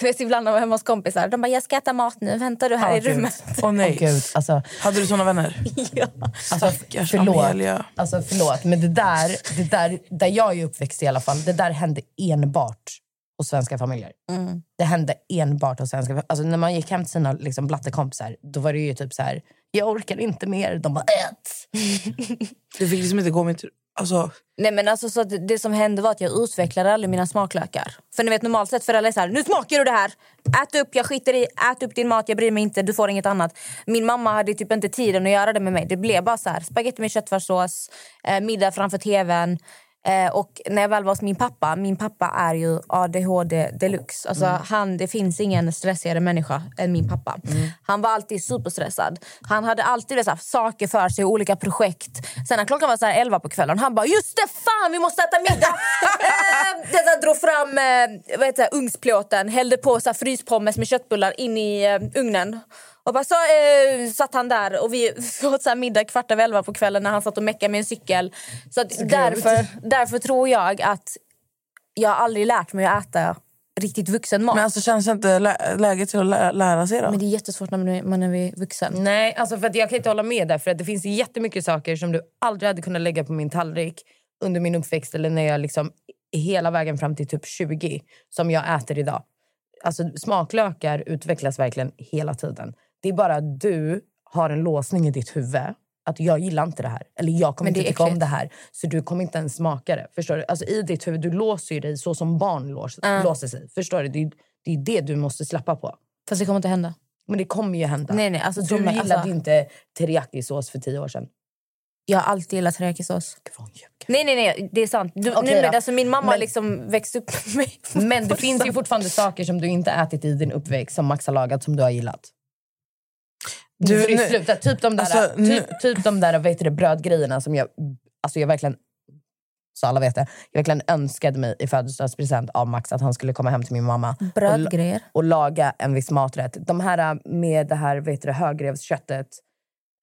du vet, ibland när jag var hemma hos kompisar. De bara, jag ska äta mat nu. Väntar du här Ja, i gud. rummet? Åh nej. Åh, gud, alltså, Hade du såna vänner? ja. Alltså, Stackars förlåt. Amelia. Alltså, förlåt, men det där, det där, där jag är uppväxt i alla fall, det där hände enbart hos svenska familjer. Mm. Det hände enbart hos svenska alltså, När man gick hem till sina liksom, blattekompisar, då var det ju typ så här, jag orkar inte mer. De bara, ät! Du fick liksom inte gå med... Alltså, Nej, men alltså, så det, det som hände var att jag utvecklade aldrig mina smaklökar. För ni vet normalt sett föräldrar är så här, nu smakar du det här. Ät upp, jag skiter i. Ät upp din mat, jag bryr mig inte. Du får inget annat. Min mamma hade typ inte tiden att göra det med mig. Det blev bara så här, spaghetti med köttfärssås, eh, middag framför tvn. Eh, och när jag väl var hos min pappa, min pappa är ju ADHD deluxe. Alltså, han, det finns ingen stressigare människa än min pappa. Han var alltid superstressad. Han hade alltid så här, saker för sig, olika projekt. Sen när klockan var så här 11 på kvällen, han bara “just det, fan vi måste äta middag!” eh, det där, Drog fram eh, vad heter det, ugnsplåten, hällde på så här, fryspommes med köttbullar in i eh, ugnen. Och bara så eh, satt han där och vi åt så här middag kvart över elva på kvällen när han satt och meckade med en cykel. Så att därför, därför tror jag att jag har aldrig lärt mig att äta riktigt vuxen mat. men Men, alltså, känns det inte lä- läge till att lä- lära sig då? det är jättesvårt när man är, man är vuxen. Nej, alltså för att jag kan inte hålla med där. För att det finns jättemycket saker som du aldrig hade kunnat lägga på min tallrik under min uppväxt eller när jag liksom hela vägen fram till typ 20 som jag äter idag. Alltså smaklökar utvecklas verkligen hela tiden. Det är bara att du har en låsning i ditt huvud att jag gillar inte det här. Eller jag kommer inte tycka om äckligt. det här. Så du kommer inte ens smaka det. Förstår du? Alltså i ditt huvud, du låser dig så som barn lås, låser sig. Förstår du? Det är, det är det du måste släppa på. Fast det kommer inte hända. Men det kommer ju hända. Nej, nej, alltså, du gillade alltså- inte teriyaki-sås för tio år sedan. Jag har alltid gillat teriyakisås. Nej, nej, nej. Det är sant. Du, Okej nej, men, alltså, min mamma Men- liksom växt upp med mig. Men det finns ju fortfarande saker som du inte ätit i din uppväxt som Max har lagat som du har gillat. Du, nu- sluta, typ de där, Alltså, typ, typ de där vet du, brödgrejerna som jag, alltså jag verkligen Så alla vet det. Jag verkligen önskade mig i födelsedagspresent av Max att han skulle komma hem till min mamma Brödgrejer. och, och laga en viss maträtt. De här äh, med det här vet du, högrevsköttet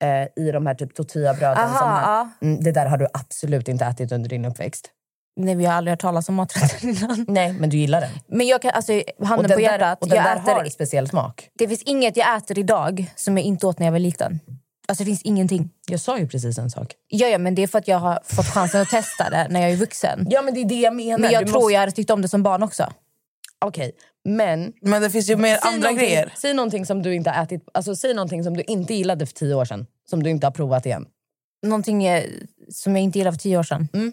eh, i de här typ tortillabröden. Aha, som här, ja. mm, det där har du absolut inte ätit under din uppväxt. Nej, vi har aldrig hört talas om maträtten innan. Nej, men du gillar den. Men jag kan, alltså, handen den på där, hjärtat, och den jag där äter, har speciell smak. det finns inget jag äter idag som jag inte åt när jag var liten. Alltså det finns ingenting. Jag sa ju precis en sak. Ja, ja, men det är för att jag har fått chansen att testa det när jag är vuxen. Ja, men det är det jag menar. Men jag Du tror måste- jag hade tyckt om det som barn också. Okej, men... Men det finns ju mer andra grejer. Säg någonting som du inte har ätit. Alltså, säg någonting som du inte gillade för tio år sedan. Som du inte har provat igen. Någonting som jag inte gillade för tio år sedan. Mm.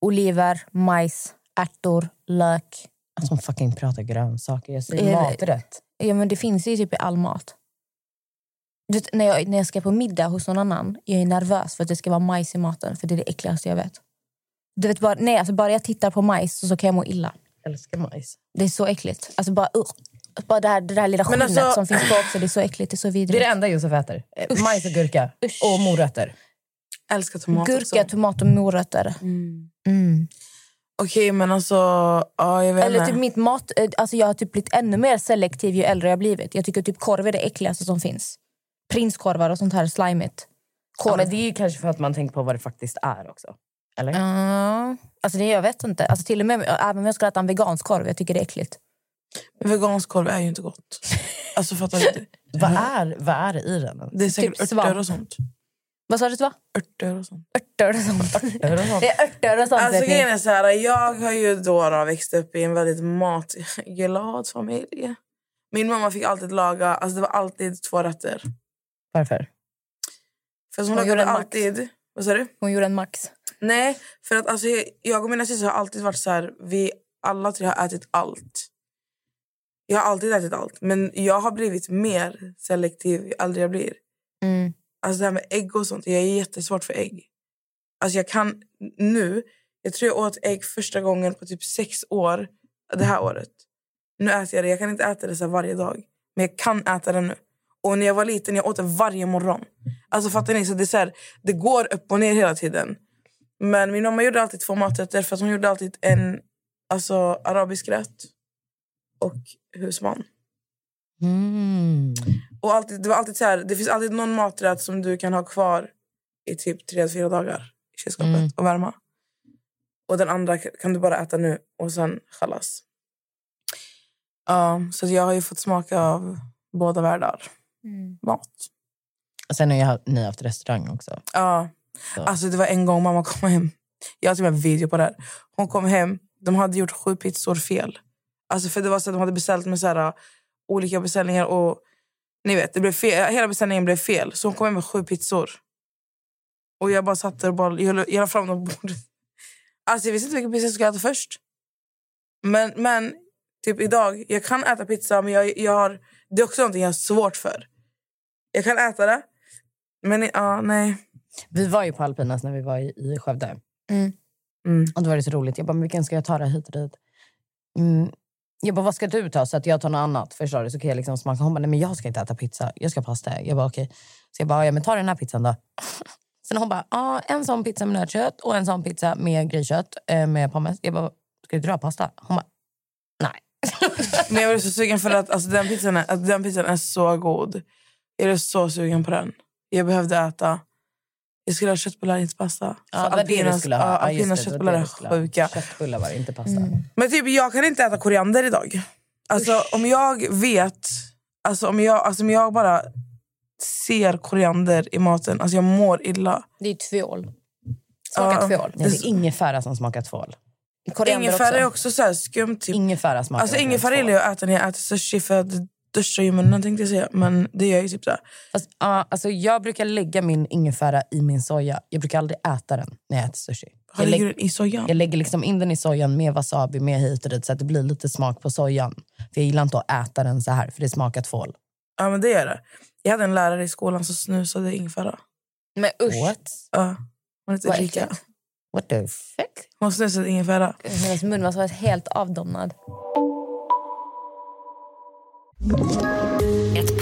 Oliver, majs, ärtor, lök. Alltså hon fucking pratar grönsaker. Jag säger Eh, maträtt. Ja, men det finns ju typ i all mat. Du vet, när, jag, när jag ska på middag hos någon annan jag är nervös för att det ska vara majs i maten. För det är det äckligaste jag vet. Du vet bara, nej, alltså bara jag tittar på majs så, så kan jag må illa. Jag älskar majs. Det är så äckligt. Alltså bara, uh. bara det, här, det där lilla skinnet alltså- som finns på också. Det är så äckligt. Det är så Det är vidrigt. det enda Josef äter. Eh, Majs och gurka. Usch. Och morötter. Älskar tomat Gurka, också. tomat och morötter. Mm. Okej, men alltså... Ja, jag vet Eller typ mitt mat, eh, alltså jag har typ blivit ännu mer selektiv ju äldre jag blivit. Jag tycker typ korv är det äckligaste som finns. Prinskorvar och sånt här slimigt. Ja, men det är ju kanske för att man tänker på vad det faktiskt är också. Eller? Ja. Alltså det, jag vet inte. Alltså till och med även om jag skulle äta en vegansk korv, jag tycker det är äckligt. Vegansk korv är ju inte gott. Alltså fattar du? Vad, är, vad är det i den? Det är säkert Typ örter svamp. och sånt. Vad sa du att det var? Örter och sånt. Örter och sånt. Det är örter och sånt. Alltså, grejen är så här, jag har ju då, då växt upp i en väldigt matglad familj. Min mamma fick alltid laga, alltså det var alltid två rätter. Varför? För att hon, Hon gjorde lagade alltid... Vad sa du? Hon gjorde en max. Nej, för att alltså, jag och mina systrar har alltid varit så här, vi alla tre har ätit allt. Jag har alltid ätit allt, men jag har blivit mer selektiv ju äldre jag blir. Mm. Alltså det här med ägg och sånt, jag är jättesvårt för ägg. Alltså jag kan nu, jag tror jag åt ägg första gången på typ sex år det här året. Nu äter jag det, jag kan inte äta det så varje dag. Men jag kan äta det nu. Och när jag var liten, jag åt det varje morgon. Alltså fattar ni? Så det, är så här, det går upp och ner hela tiden. Men min mamma gjorde alltid två maträtter för att hon gjorde alltid en alltså, arabisk rätt och husman. Mm. Och alltid, det, var alltid så här, det finns alltid någon maträtt som du kan ha kvar i typ tre fyra dagar i kylskåpet Mm. och värma. Och den andra kan du bara äta nu och sen chalas. Ja, så jag har ju fått smaka av båda världar. Mat. Och sen har jag, ni haft restaurang också. Ja. Så. Alltså det var en gång mamma kom hem. Jag har till och med video på det här. Hon kom hem, de hade gjort sju pizzor fel. Alltså för det var så att de hade beställt med så här, uh, olika beställningar och ni vet, det blev fel. hela beställningen blev fel. Så hon kom hem med sju pizzor. Och jag bara satt där och bara, jag, jag la fram dem på bordet. Alltså jag visste inte vilken pizza jag skulle äta först. Men, men typ idag, jag kan äta pizza men jag, jag har, det är också någonting jag har svårt för. Jag kan äta det, men ja, nej. Vi var ju på Alpinas när vi var i, i Skövde. Mm. Mm. Och då var det så roligt. Jag bara, men vilken ska jag ta det hit och dit? Mm. Jag bara, vad ska du ta? Så att jag tar något annat. Förstår du? Så kan jag liksom smaka. Hon bara, nej men jag ska inte äta pizza. Jag ska ha pasta. Jag bara, okej. Så jag bara, ja men ta den här pizzan då. Sen hon bara, ja en sån pizza med nötkött och en sån pizza med griskött eh, med pommes. Jag bara, ska du ha pasta? Hon bara, nej. Men jag blev så sugen för att alltså, den, pizzan är, att den pizzan är så god. Jag blev så sugen på den. Jag behövde äta. Jag skulle ha köttbullar, inte pasta. Ja, För det var det du Alpinas- skulle ha. ja, Ja, Alpinas köttbullar är sjuka. Köttbullar var det, inte pasta. Men typ, jag kan inte äta koriander idag. Alltså, om jag vet... Alltså, om, jag, alltså, om jag bara ser koriander i maten, alltså jag mår illa. Det är tvål. Smakar Ja. tvål. Det är ingefära som smakar tvål. Koriander Ingefära är också. också så skumt. Typ. Ingefära smakar Alltså ingefära gillar jag att äta när jag äter sushi för i munnen tänkte jag säga. Men det gör ju typ så här. Fast, ja, alltså, jag brukar lägga min ingefära i min soja. Jag brukar aldrig äta den när jag äter sushi. Har Jag, ligger lägg, den i sojan? jag lägger liksom in den i sojan med wasabi, med hit och dit så att det blir lite smak på sojan. För Jag gillar inte att äta den så här för det smakar tvål. Ja men det gör det. Jag hade en lärare i skolan som snusade ingefära. Men usch. What? Ja. Hon Vad Erika. What the fuck? Hon snusade ingefära. Hennes mun var så helt avdomnad. Ett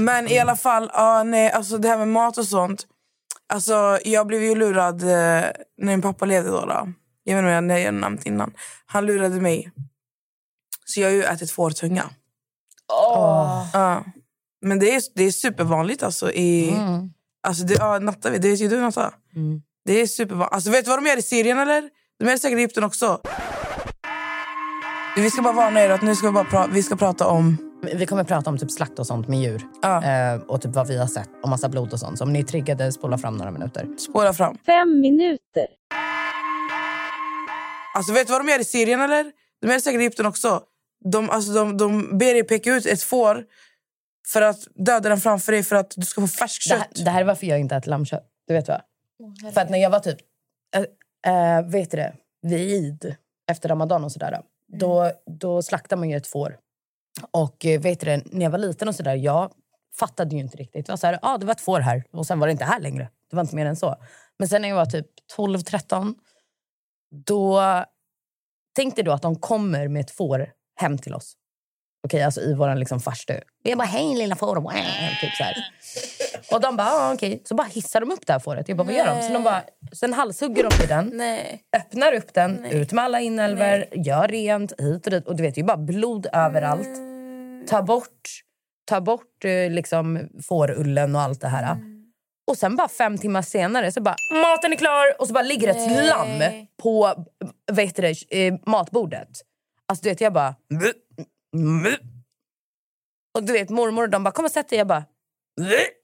Men i alla fall, ja, nej, alltså det här med mat och sånt. Alltså, jag blev ju lurad eh, när min pappa levde. Då, då. Jag vet inte om jag har nämnt innan. Han lurade mig. Så jag har ju ätit fårtunga. Ja. Men det är, det är supervanligt alltså. I, alltså det, ja, Natta, det vet ju du Natta. Det är supervanligt. Alltså, vet du vad de gör i Syrien eller? De gör det säkert i Egypten också. Vi ska bara varna er att nu ska vi, bara pra- vi ska prata om... Vi kommer prata om typ slakt och sånt med djur. Ja. Eh, och typ vad vi har sett och massa blod och sånt. Så om ni är triggade, spola fram några minuter. Spåra fram. Fem minuter. Alltså vet du vad de gör i Syrien eller? De gör det säkert i Egypten också. De, alltså, de, de ber dig peka ut ett får för att döda den framför dig för att du ska få färskt Det kött. här, det här är varför jag inte äter lammkött. Du vet vad? För att när jag var typ, äh, äh, vet du det, vid, efter ramadan och sådär. Då, då slaktar man ju ett får. Och eh, vet du när jag var liten och sådär, jag fattade ju inte riktigt. Det var så här, ah, det var två år här och sen var det inte här längre. Det var inte mer än så. Men sen när jag var typ 12-13, då tänkte du att de kommer med ett får hem till oss. Okej, okay, alltså i vår liksom farstu. Jag bara, hej lilla får. Typ så här. Och de bara, ah, okej. Så bara hissar de upp det här fåret. Jag bara, vad gör de? Så de bara, sen halshugger de i den, Nej. öppnar upp den, ut med alla inälvor, gör rent hit och dit. Och du vet, det är bara blod överallt. Ta bort, ta bort eh, liksom fårullen och allt det här. Och sen bara fem timmar senare så bara, maten är klar! Och så bara ligger ett Nej. lamm på du det, eh, matbordet. Alltså du vet, jag bara... "Bleh, bleh." Och du vet, mormor och de bara, kom och sätt dig. Jag bara, "Bleh,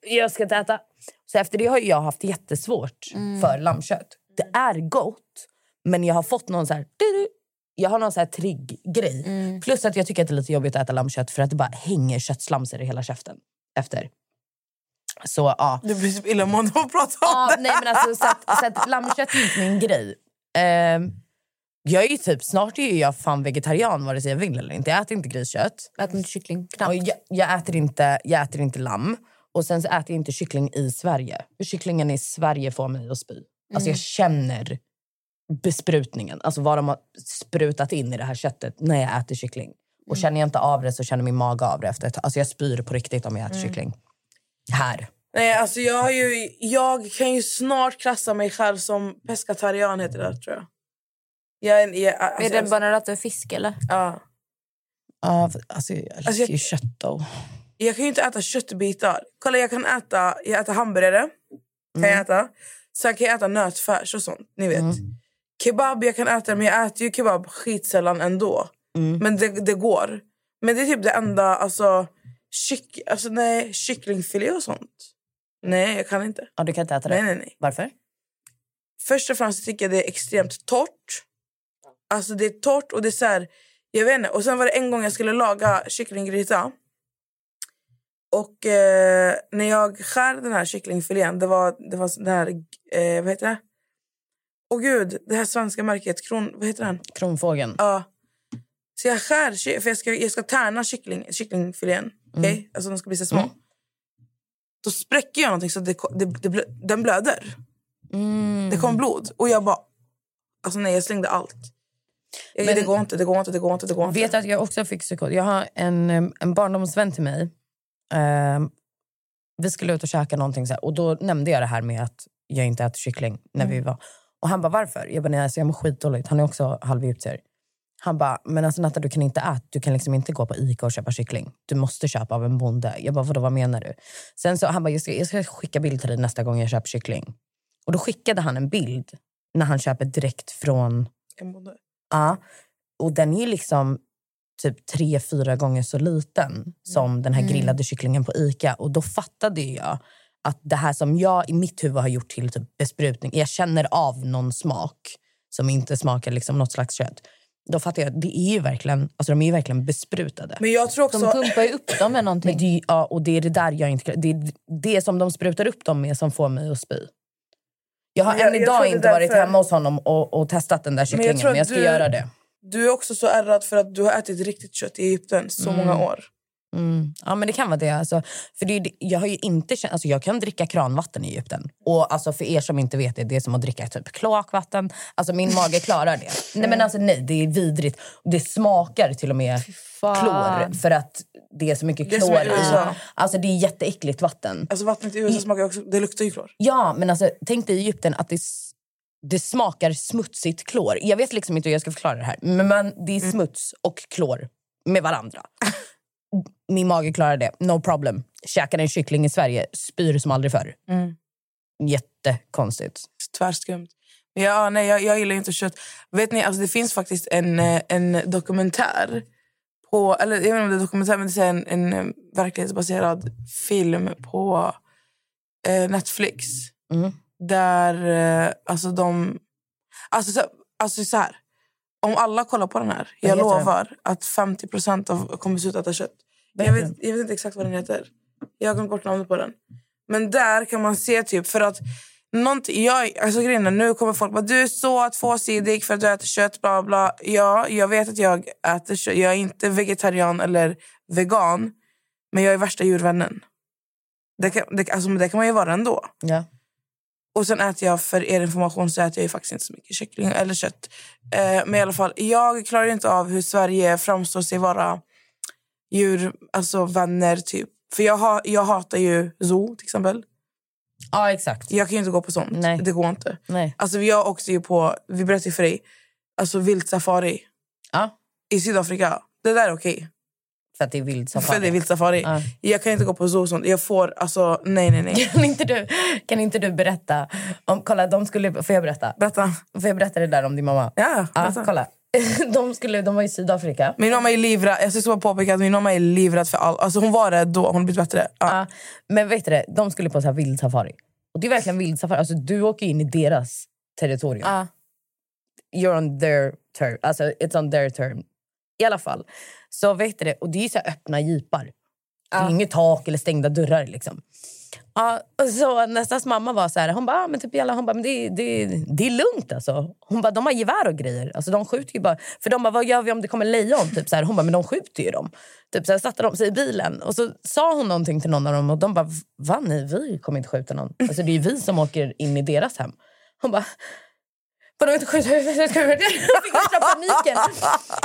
jag ska inte äta. Så efter det har jag haft jättesvårt för lammkött. Det är gott, men jag har fått någon så här... Jag har någon så här trigg-grej. Plus att jag tycker att det är lite jobbigt att äta lammkött för att det bara hänger köttslamsor i hela käften efter. Så ja. Du blir typ illamående av att prata om Ja, det. nej, men alltså, så att, så att lammkött är inte min grej. Ehm, jag är ju typ, snart är jag fan vegetarian vare sig jag vill eller inte. Jag äter inte griskött. Äter inte kyckling? Knappt. Och jag, jag, äter inte, jag äter inte lamm. Och sen så äter jag inte kyckling i Sverige. För kycklingen i Sverige får mig att spy. Alltså jag känner besprutningen. Alltså vad de har sprutat in i det här köttet när jag äter kyckling. Och känner jag inte av det så känner min mage av det efter ett. Alltså jag spyr på riktigt om jag äter kyckling. Här. Nej, alltså jag, har ju, jag kan ju snart klassa mig själv som pescatarian, heter det tror jag. Jag, är- jag, alltså, är det bara att du är fisk eller? ja. Ja, alltså jag älskar Alltså, jag- ju kött då. Jag kan ju inte äta köttbitar. Kolla, jag kan äta, jag äter hamburgare. Kan jag äta. Sen kan jag äta nötfärs och sånt. Ni vet. Kebab jag kan äta, men jag äter ju kebab skitsällan ändå. Men det, det går. Men det är typ det enda... Alltså, kyck, alltså nej, kycklingfilé och sånt. Nej, jag kan inte. Ja, du kan inte äta det? Nej, nej, nej. Varför? Först och främst tycker jag det är extremt torrt. Alltså det är torrt och det är så här, jag vet inte. Och sen var det en gång jag skulle laga kycklinggryta. Och eh, när jag skär den här kycklingfilén, det var, det var den här, eh, vad heter det? Åh gud, det här svenska märket, kron, vad heter den? Kronfågeln? Ja. Så jag skär, för jag ska, jag ska tärna kyckling, kycklingfilén. Okej? Alltså de ska bli så små. Då spräcker jag någonting så det, det, det, blö- den blöder. Det kom blod. Och jag bara... Alltså nej, jag slängde allt. Men- det går inte, det går inte, det går inte. Det går inte. Vet att jag också fick psykos? Jag har en, em, en barndomsvän till mig. Ehm, vi skulle ut och käka någonting så här, och då nämnde jag det här med att jag inte äter kyckling. när vi var. Och Han bara, varför? Jag bara, nej, alltså, jag mår skitdåligt. Han är också halvegyptier. Han bara, men alltså Natta du kan inte äta, du kan liksom inte gå på Ica och köpa kyckling. Du måste köpa av en bonde. Jag bara, vadå, vad menar du? Sen så, han bara, jag ska, jag ska skicka bild till dig nästa gång jag köper kyckling. Och då skickade han en bild när han köper direkt från En bonde. Ja, och den är liksom typ tre, fyra gånger så liten som den här grillade kycklingen på Ica. Och då fattade jag att det här som jag i mitt huvud har gjort till typ besprutning, jag känner av någon smak som inte smakar liksom något slags kött. Då fattar jag det är ju verkligen, alltså de är ju verkligen besprutade. Men jag tror De också... pumpar ju upp dem med någonting. Men det, ja, och det är det där jag inte... Det är det som de sprutar upp dem med som får mig att spy. Jag har Jag- än jag idag inte varit därför. hemma hos honom och, och testat den där jag kycklingen, men jag, att ska du- göra det. Du är också så ärrad för att du har ätit riktigt kött i Egypten så Mm. många år. Mm. Ja, men det kan vara det. Alltså, för det, det- jag, har ju inte känt, alltså, jag kan dricka kranvatten i Egypten. Och alltså, för er som inte vet det, det är som att dricka typ kloakvatten. Alltså, min mage klarar det. Nej, men alltså, nej, det är vidrigt. Det smakar till och med klor för att det är så mycket Det klor i i. Alltså, det är jätteäckligt vatten. Alltså vattnet i USA smakar också, det luktar ju klor. Ja, men alltså, tänk dig i Egypten att det, det smakar smutsigt klor. Jag vet liksom inte hur jag ska förklara det här. Men man, det är smuts och klor med varandra. Min mage klarar det, no problem. Käkar en kyckling i Sverige, spyr som aldrig förr. Mm. Jättekonstigt. Tvärskumt. Ja, nej, jag, jag gillar inte kött. Vet ni, alltså det finns faktiskt en, eh, en dokumentär på, eller jag vet inte om det är dokumentär, men det är en, en eh, verklighetsbaserad film på eh, Netflix. Mm. Där eh, alltså de... Alltså så, alltså så här. Om alla kollar på den här, jag heter den? lovar att 50% av kommer sluta äta kött. Jag vet, jag vet inte exakt vad den heter. Jag har glömt bort namnet på den. Men där kan man se typ för att någonting, jag, alltså grejen nu kommer folk bara du är så tvåsidig för att du äter kött bla bla. Ja, jag vet att jag äter kött. Jag är inte vegetarian eller vegan. Men jag är värsta djurvännen. Det kan, det, alltså, det kan man ju vara ändå. Ja. Och sen äter jag, för er information, så äter jag ju faktiskt inte så mycket kyckling eller kött. Eh, men i alla fall, jag klarar inte av hur Sverige framstår sig vara djur, alltså vänner typ. För jag, ha, jag hatar ju zoo till exempel. ja, exakt. Jag kan ju inte gå på sånt. Nej. Det går inte. Nej. Alltså jag åkte ju på, vi berättade för dig, alltså vilt safari Ja, i Sydafrika. Det där är okej. För att det är vild safari. För det är vilt safari. Ja. Jag kan inte gå på zoo och sånt. Jag får, alltså nej nej nej. Kan inte, du, kan inte du berätta? Om, kolla, de skulle, får jag berätta? Berätta. Får jag berätta det där om din mamma? Ja, Ja, berätta. kolla. De, skulle, de var i Sydafrika. Min mamma är livrädd. Jag ska bara påpeka att min mamma är livrädd för allt. Alltså hon var rädd då, hon har blivit bättre. Ja. Ja, men vet du det, de skulle på så här vild safari. Och det är verkligen vild safari. Alltså, du åker in i deras territorium. Ja. You're on their term. Alltså, it's on their term. I alla fall. Så vet du det, och det är så öppna jeepar. Det är inget tak eller stängda dörrar. Liksom. Ja, och så nästas mamma var så här, hon bara, ah, men typ jalla, hon bara, men det, det, det är lugnt alltså. Hon bara, de har gevär och grejer. Alltså, de skjuter ju bara. För de bara, vad gör vi om det kommer lejon? Typ så här, hon bara, men de skjuter ju dem. Typ så här, satte de sig i bilen och så sa hon någonting till någon av dem och de bara, va nej, vi kommer inte skjuta någon. Alltså det är ju vi som åker in i deras hem. Hon bara, Vadå inte skjuta huvudet? Jag fick värsta paniken.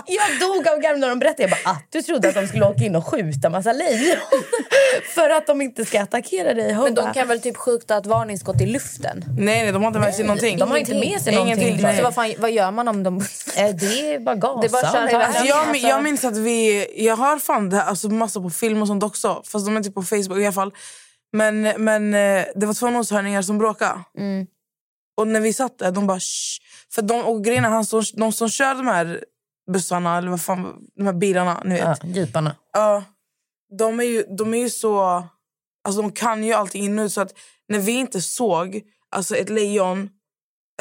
Jag dog av garv när de berättade. Jag bara, ah, du trodde att de skulle åka in och skjuta massa lejon för att de inte ska attackera dig. Hon Men de bara, kan väl typ skjuta ett varningsskott i luften? Nej, nej, de har inte med sig någonting. de har inte med sig Ingenting. någonting. Nej. Så vad, fan, vad gör man om de... eh, det är bara gasa. Det är bara att iväg. Alltså, jag, Alltså- jag minns att vi... Jag har fan det här, alltså, massa på film och sånt också. Fast de är typ på Facebook i alla fall. Men, men eh, det var två noshörningar som bråkade. Mm. Och när vi satt där, de bara... Shh. För de, och grejen är, han som, de som kör de här bussarna, eller vad fan, de här bilarna, ni vet. Ja, jeeparna. Ja, de, är ju, de är ju så... Alltså de kan ju allting in och ut. Så att när vi inte såg alltså ett lejon,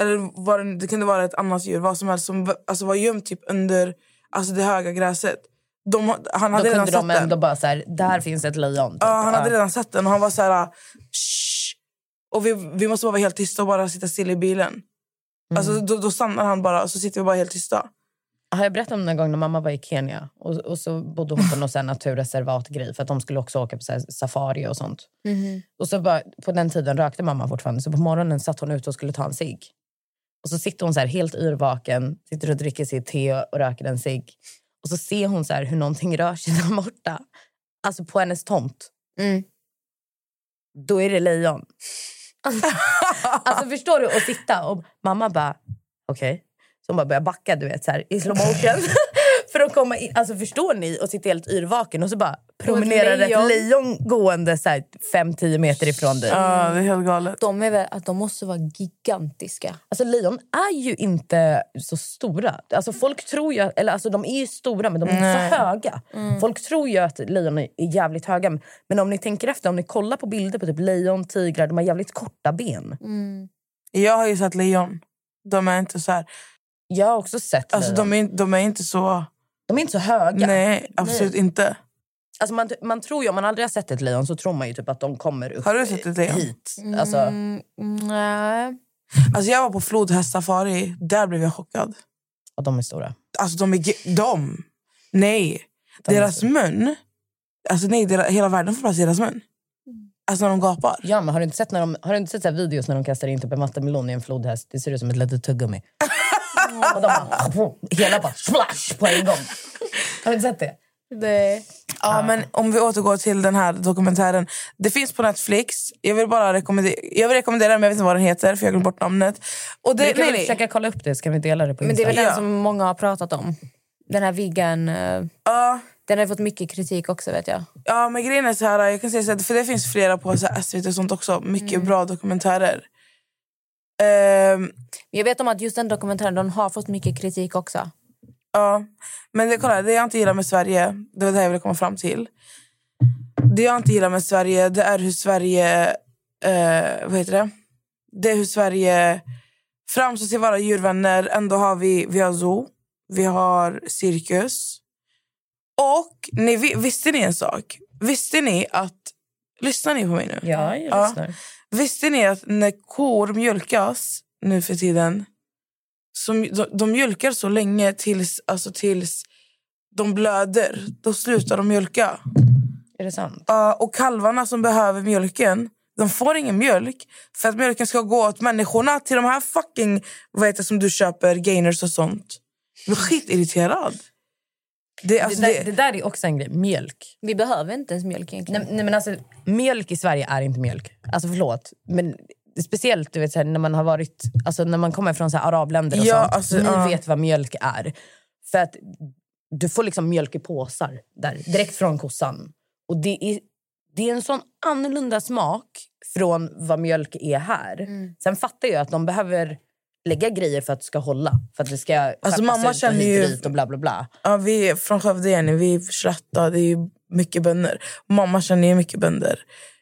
eller vad det, det kunde vara ett annat djur, vad som helst, som alltså var gömt typ under alltså det höga gräset. De, han Då hade redan kunde de den. ändå bara så här, där finns ett lejon. typ. Ja, han hade Ja. redan sett den och han var så här... Shh. Och vi, vi måste bara vara helt tysta och bara sitta still i bilen. Alltså, då, då stannar han bara och så sitter vi bara helt tysta. Har jag berättat om den gång när mamma var i Kenya och, och så bodde hon på någon naturreservatgrej för att de skulle också åka på så här safari och sånt. Och så bara, på den tiden rökte mamma fortfarande så på morgonen satt hon ute och skulle ta en cigg. Och så sitter hon så här helt yrvaken, sitter och dricker sitt te och röker en cigg. Och så ser hon så här hur någonting rör sig där borta. Alltså på hennes tomt. Mm. Då är det lejon. Alltså, alltså förstår du? Att sitta och mamma bara, okej. Så hon bara börjar backa du vet, så här, i slow motion. För att komma in. Alltså förstår ni? Och sitter helt yrvaken och så bara promenerar ett lejon. lejon gående 5-10 meter ifrån dig. Ja, det är helt galet. De, är väl, att de måste vara gigantiska. Alltså lejon är ju inte så stora. Alltså folk tror ju, eller alltså de är ju stora men de är inte så höga. Folk tror ju att lejon är jävligt höga. Men om ni tänker efter, om ni kollar på bilder på typ lejon, tigrar, de har jävligt korta ben. Jag har ju sett lejon. De är inte så här... Jag har också sett Alltså, lejon. de, är, de är inte så... De är inte så höga. Nej, absolut inte. Alltså man, man tror ju, om man aldrig har sett ett lejon så tror man ju typ att de kommer upp Har du sett ett lejon? hit. Alltså, Mm, nej. Alltså jag var på flodhästsafari. Där blev jag chockad. Ja, de är stora. Alltså de är... De? Nej. De deras mun. Alltså nej, deras, hela världen får plats i deras mun. Alltså när de gapar. Ja, men har du inte sett, när de, har du inte sett så här videos när de kastar in typ en vattenmelon i en flodhäst? Det ser ut som ett litet tuggummi. Och de bara, hela bara splash på en gång. Har du inte sett det? Det... Ja, men om vi återgår till den här dokumentären. Det finns på Netflix. Jag vill bara rekommendera, jag vill rekommendera den, men jag vet inte vad den heter för jag bort namnet. Och det, vi kan nej, nej. försöka kolla upp det, så kan vi dela det på Men det är väl Instagram. den som många har pratat om. Den här eh, Ja, Den har fått mycket kritik också vet jag. ja, men grejen är så här, jag kan säga så här, för det finns flera på så här, SVT och sånt också. Mycket bra dokumentärer. Ehm, Jag vet om att just den dokumentären den har fått mycket kritik också. Ja, men det, kolla, det jag inte gillar med Sverige, det var det jag ville komma fram till. Det jag inte gillar med Sverige, det är hur Sverige... Eh, vad heter det? Det är hur Sverige framstår till vara djurvänner. Ändå har vi, vi har zoo, vi har cirkus. Och ni, vi- visste ni en sak? Visste ni att... Lyssnar ni på mig nu? Ja, jag Ja. Visste ni att när kor mjölkas nu för tiden så, de, de mjölkar så länge tills, alltså tills de blöder. Då slutar de mjölka. Är det sant? Ja, och kalvarna som behöver mjölken de får ingen mjölk för att mjölken ska gå åt människorna till de här fucking vad heter som du köper, gainers och sånt. Jag blir skitirriterad. Det, alltså, det, där, det, det där är också en grej. Mjölk. Vi behöver inte ens mjölk egentligen. Nej, nej, men alltså, mjölk i Sverige är inte mjölk. Alltså förlåt. Men speciellt du vet, så här, när man har varit alltså, när man kommer från så här, arabländer och Ja, sånt. alltså, ni ja. vet vad mjölk är. För att du får liksom mjölk i påsar där, direkt från kossan. Och det är, det är en sån annorlunda smak från vad mjölk är här. Mm. Sen fattar jag att de behöver lägga grejer för att det ska hålla. För att det ska Alltså, mamma känner ju- och bla bla bla. ja, vi är från Skövde, Jenny. Vi är slätta. Det är mycket bönder. Mamma känner ju mycket bönder.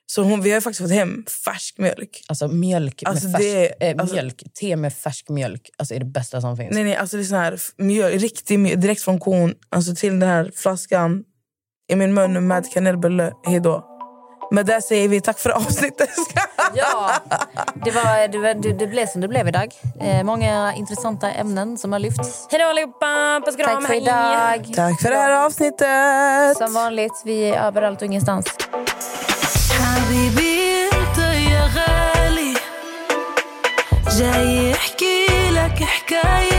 Så hon, vi har faktiskt fått hem färsk mjölk. Alltså mjölk Alltså, med färsk, det- eh, alltså- mjölk, te med färsk mjölk alltså är det bästa som finns. Nej, nej, alltså det är sån här f- mjöl, riktig mjöl, direkt från kon alltså till den här flaskan i min mun med kanelbulle. Hej då. Med det säger vi tack för avsnittet. Ja, det, var, det, var, det, det blev som det blev idag. Eh, många intressanta ämnen som har lyfts. Hej då allihopa! Puss och kram, Tack för hej! idag. tack för det här avsnittet. Som vanligt, vi är överallt och ingenstans. حبيبي انت يا غالي جاي احكي لك حكاية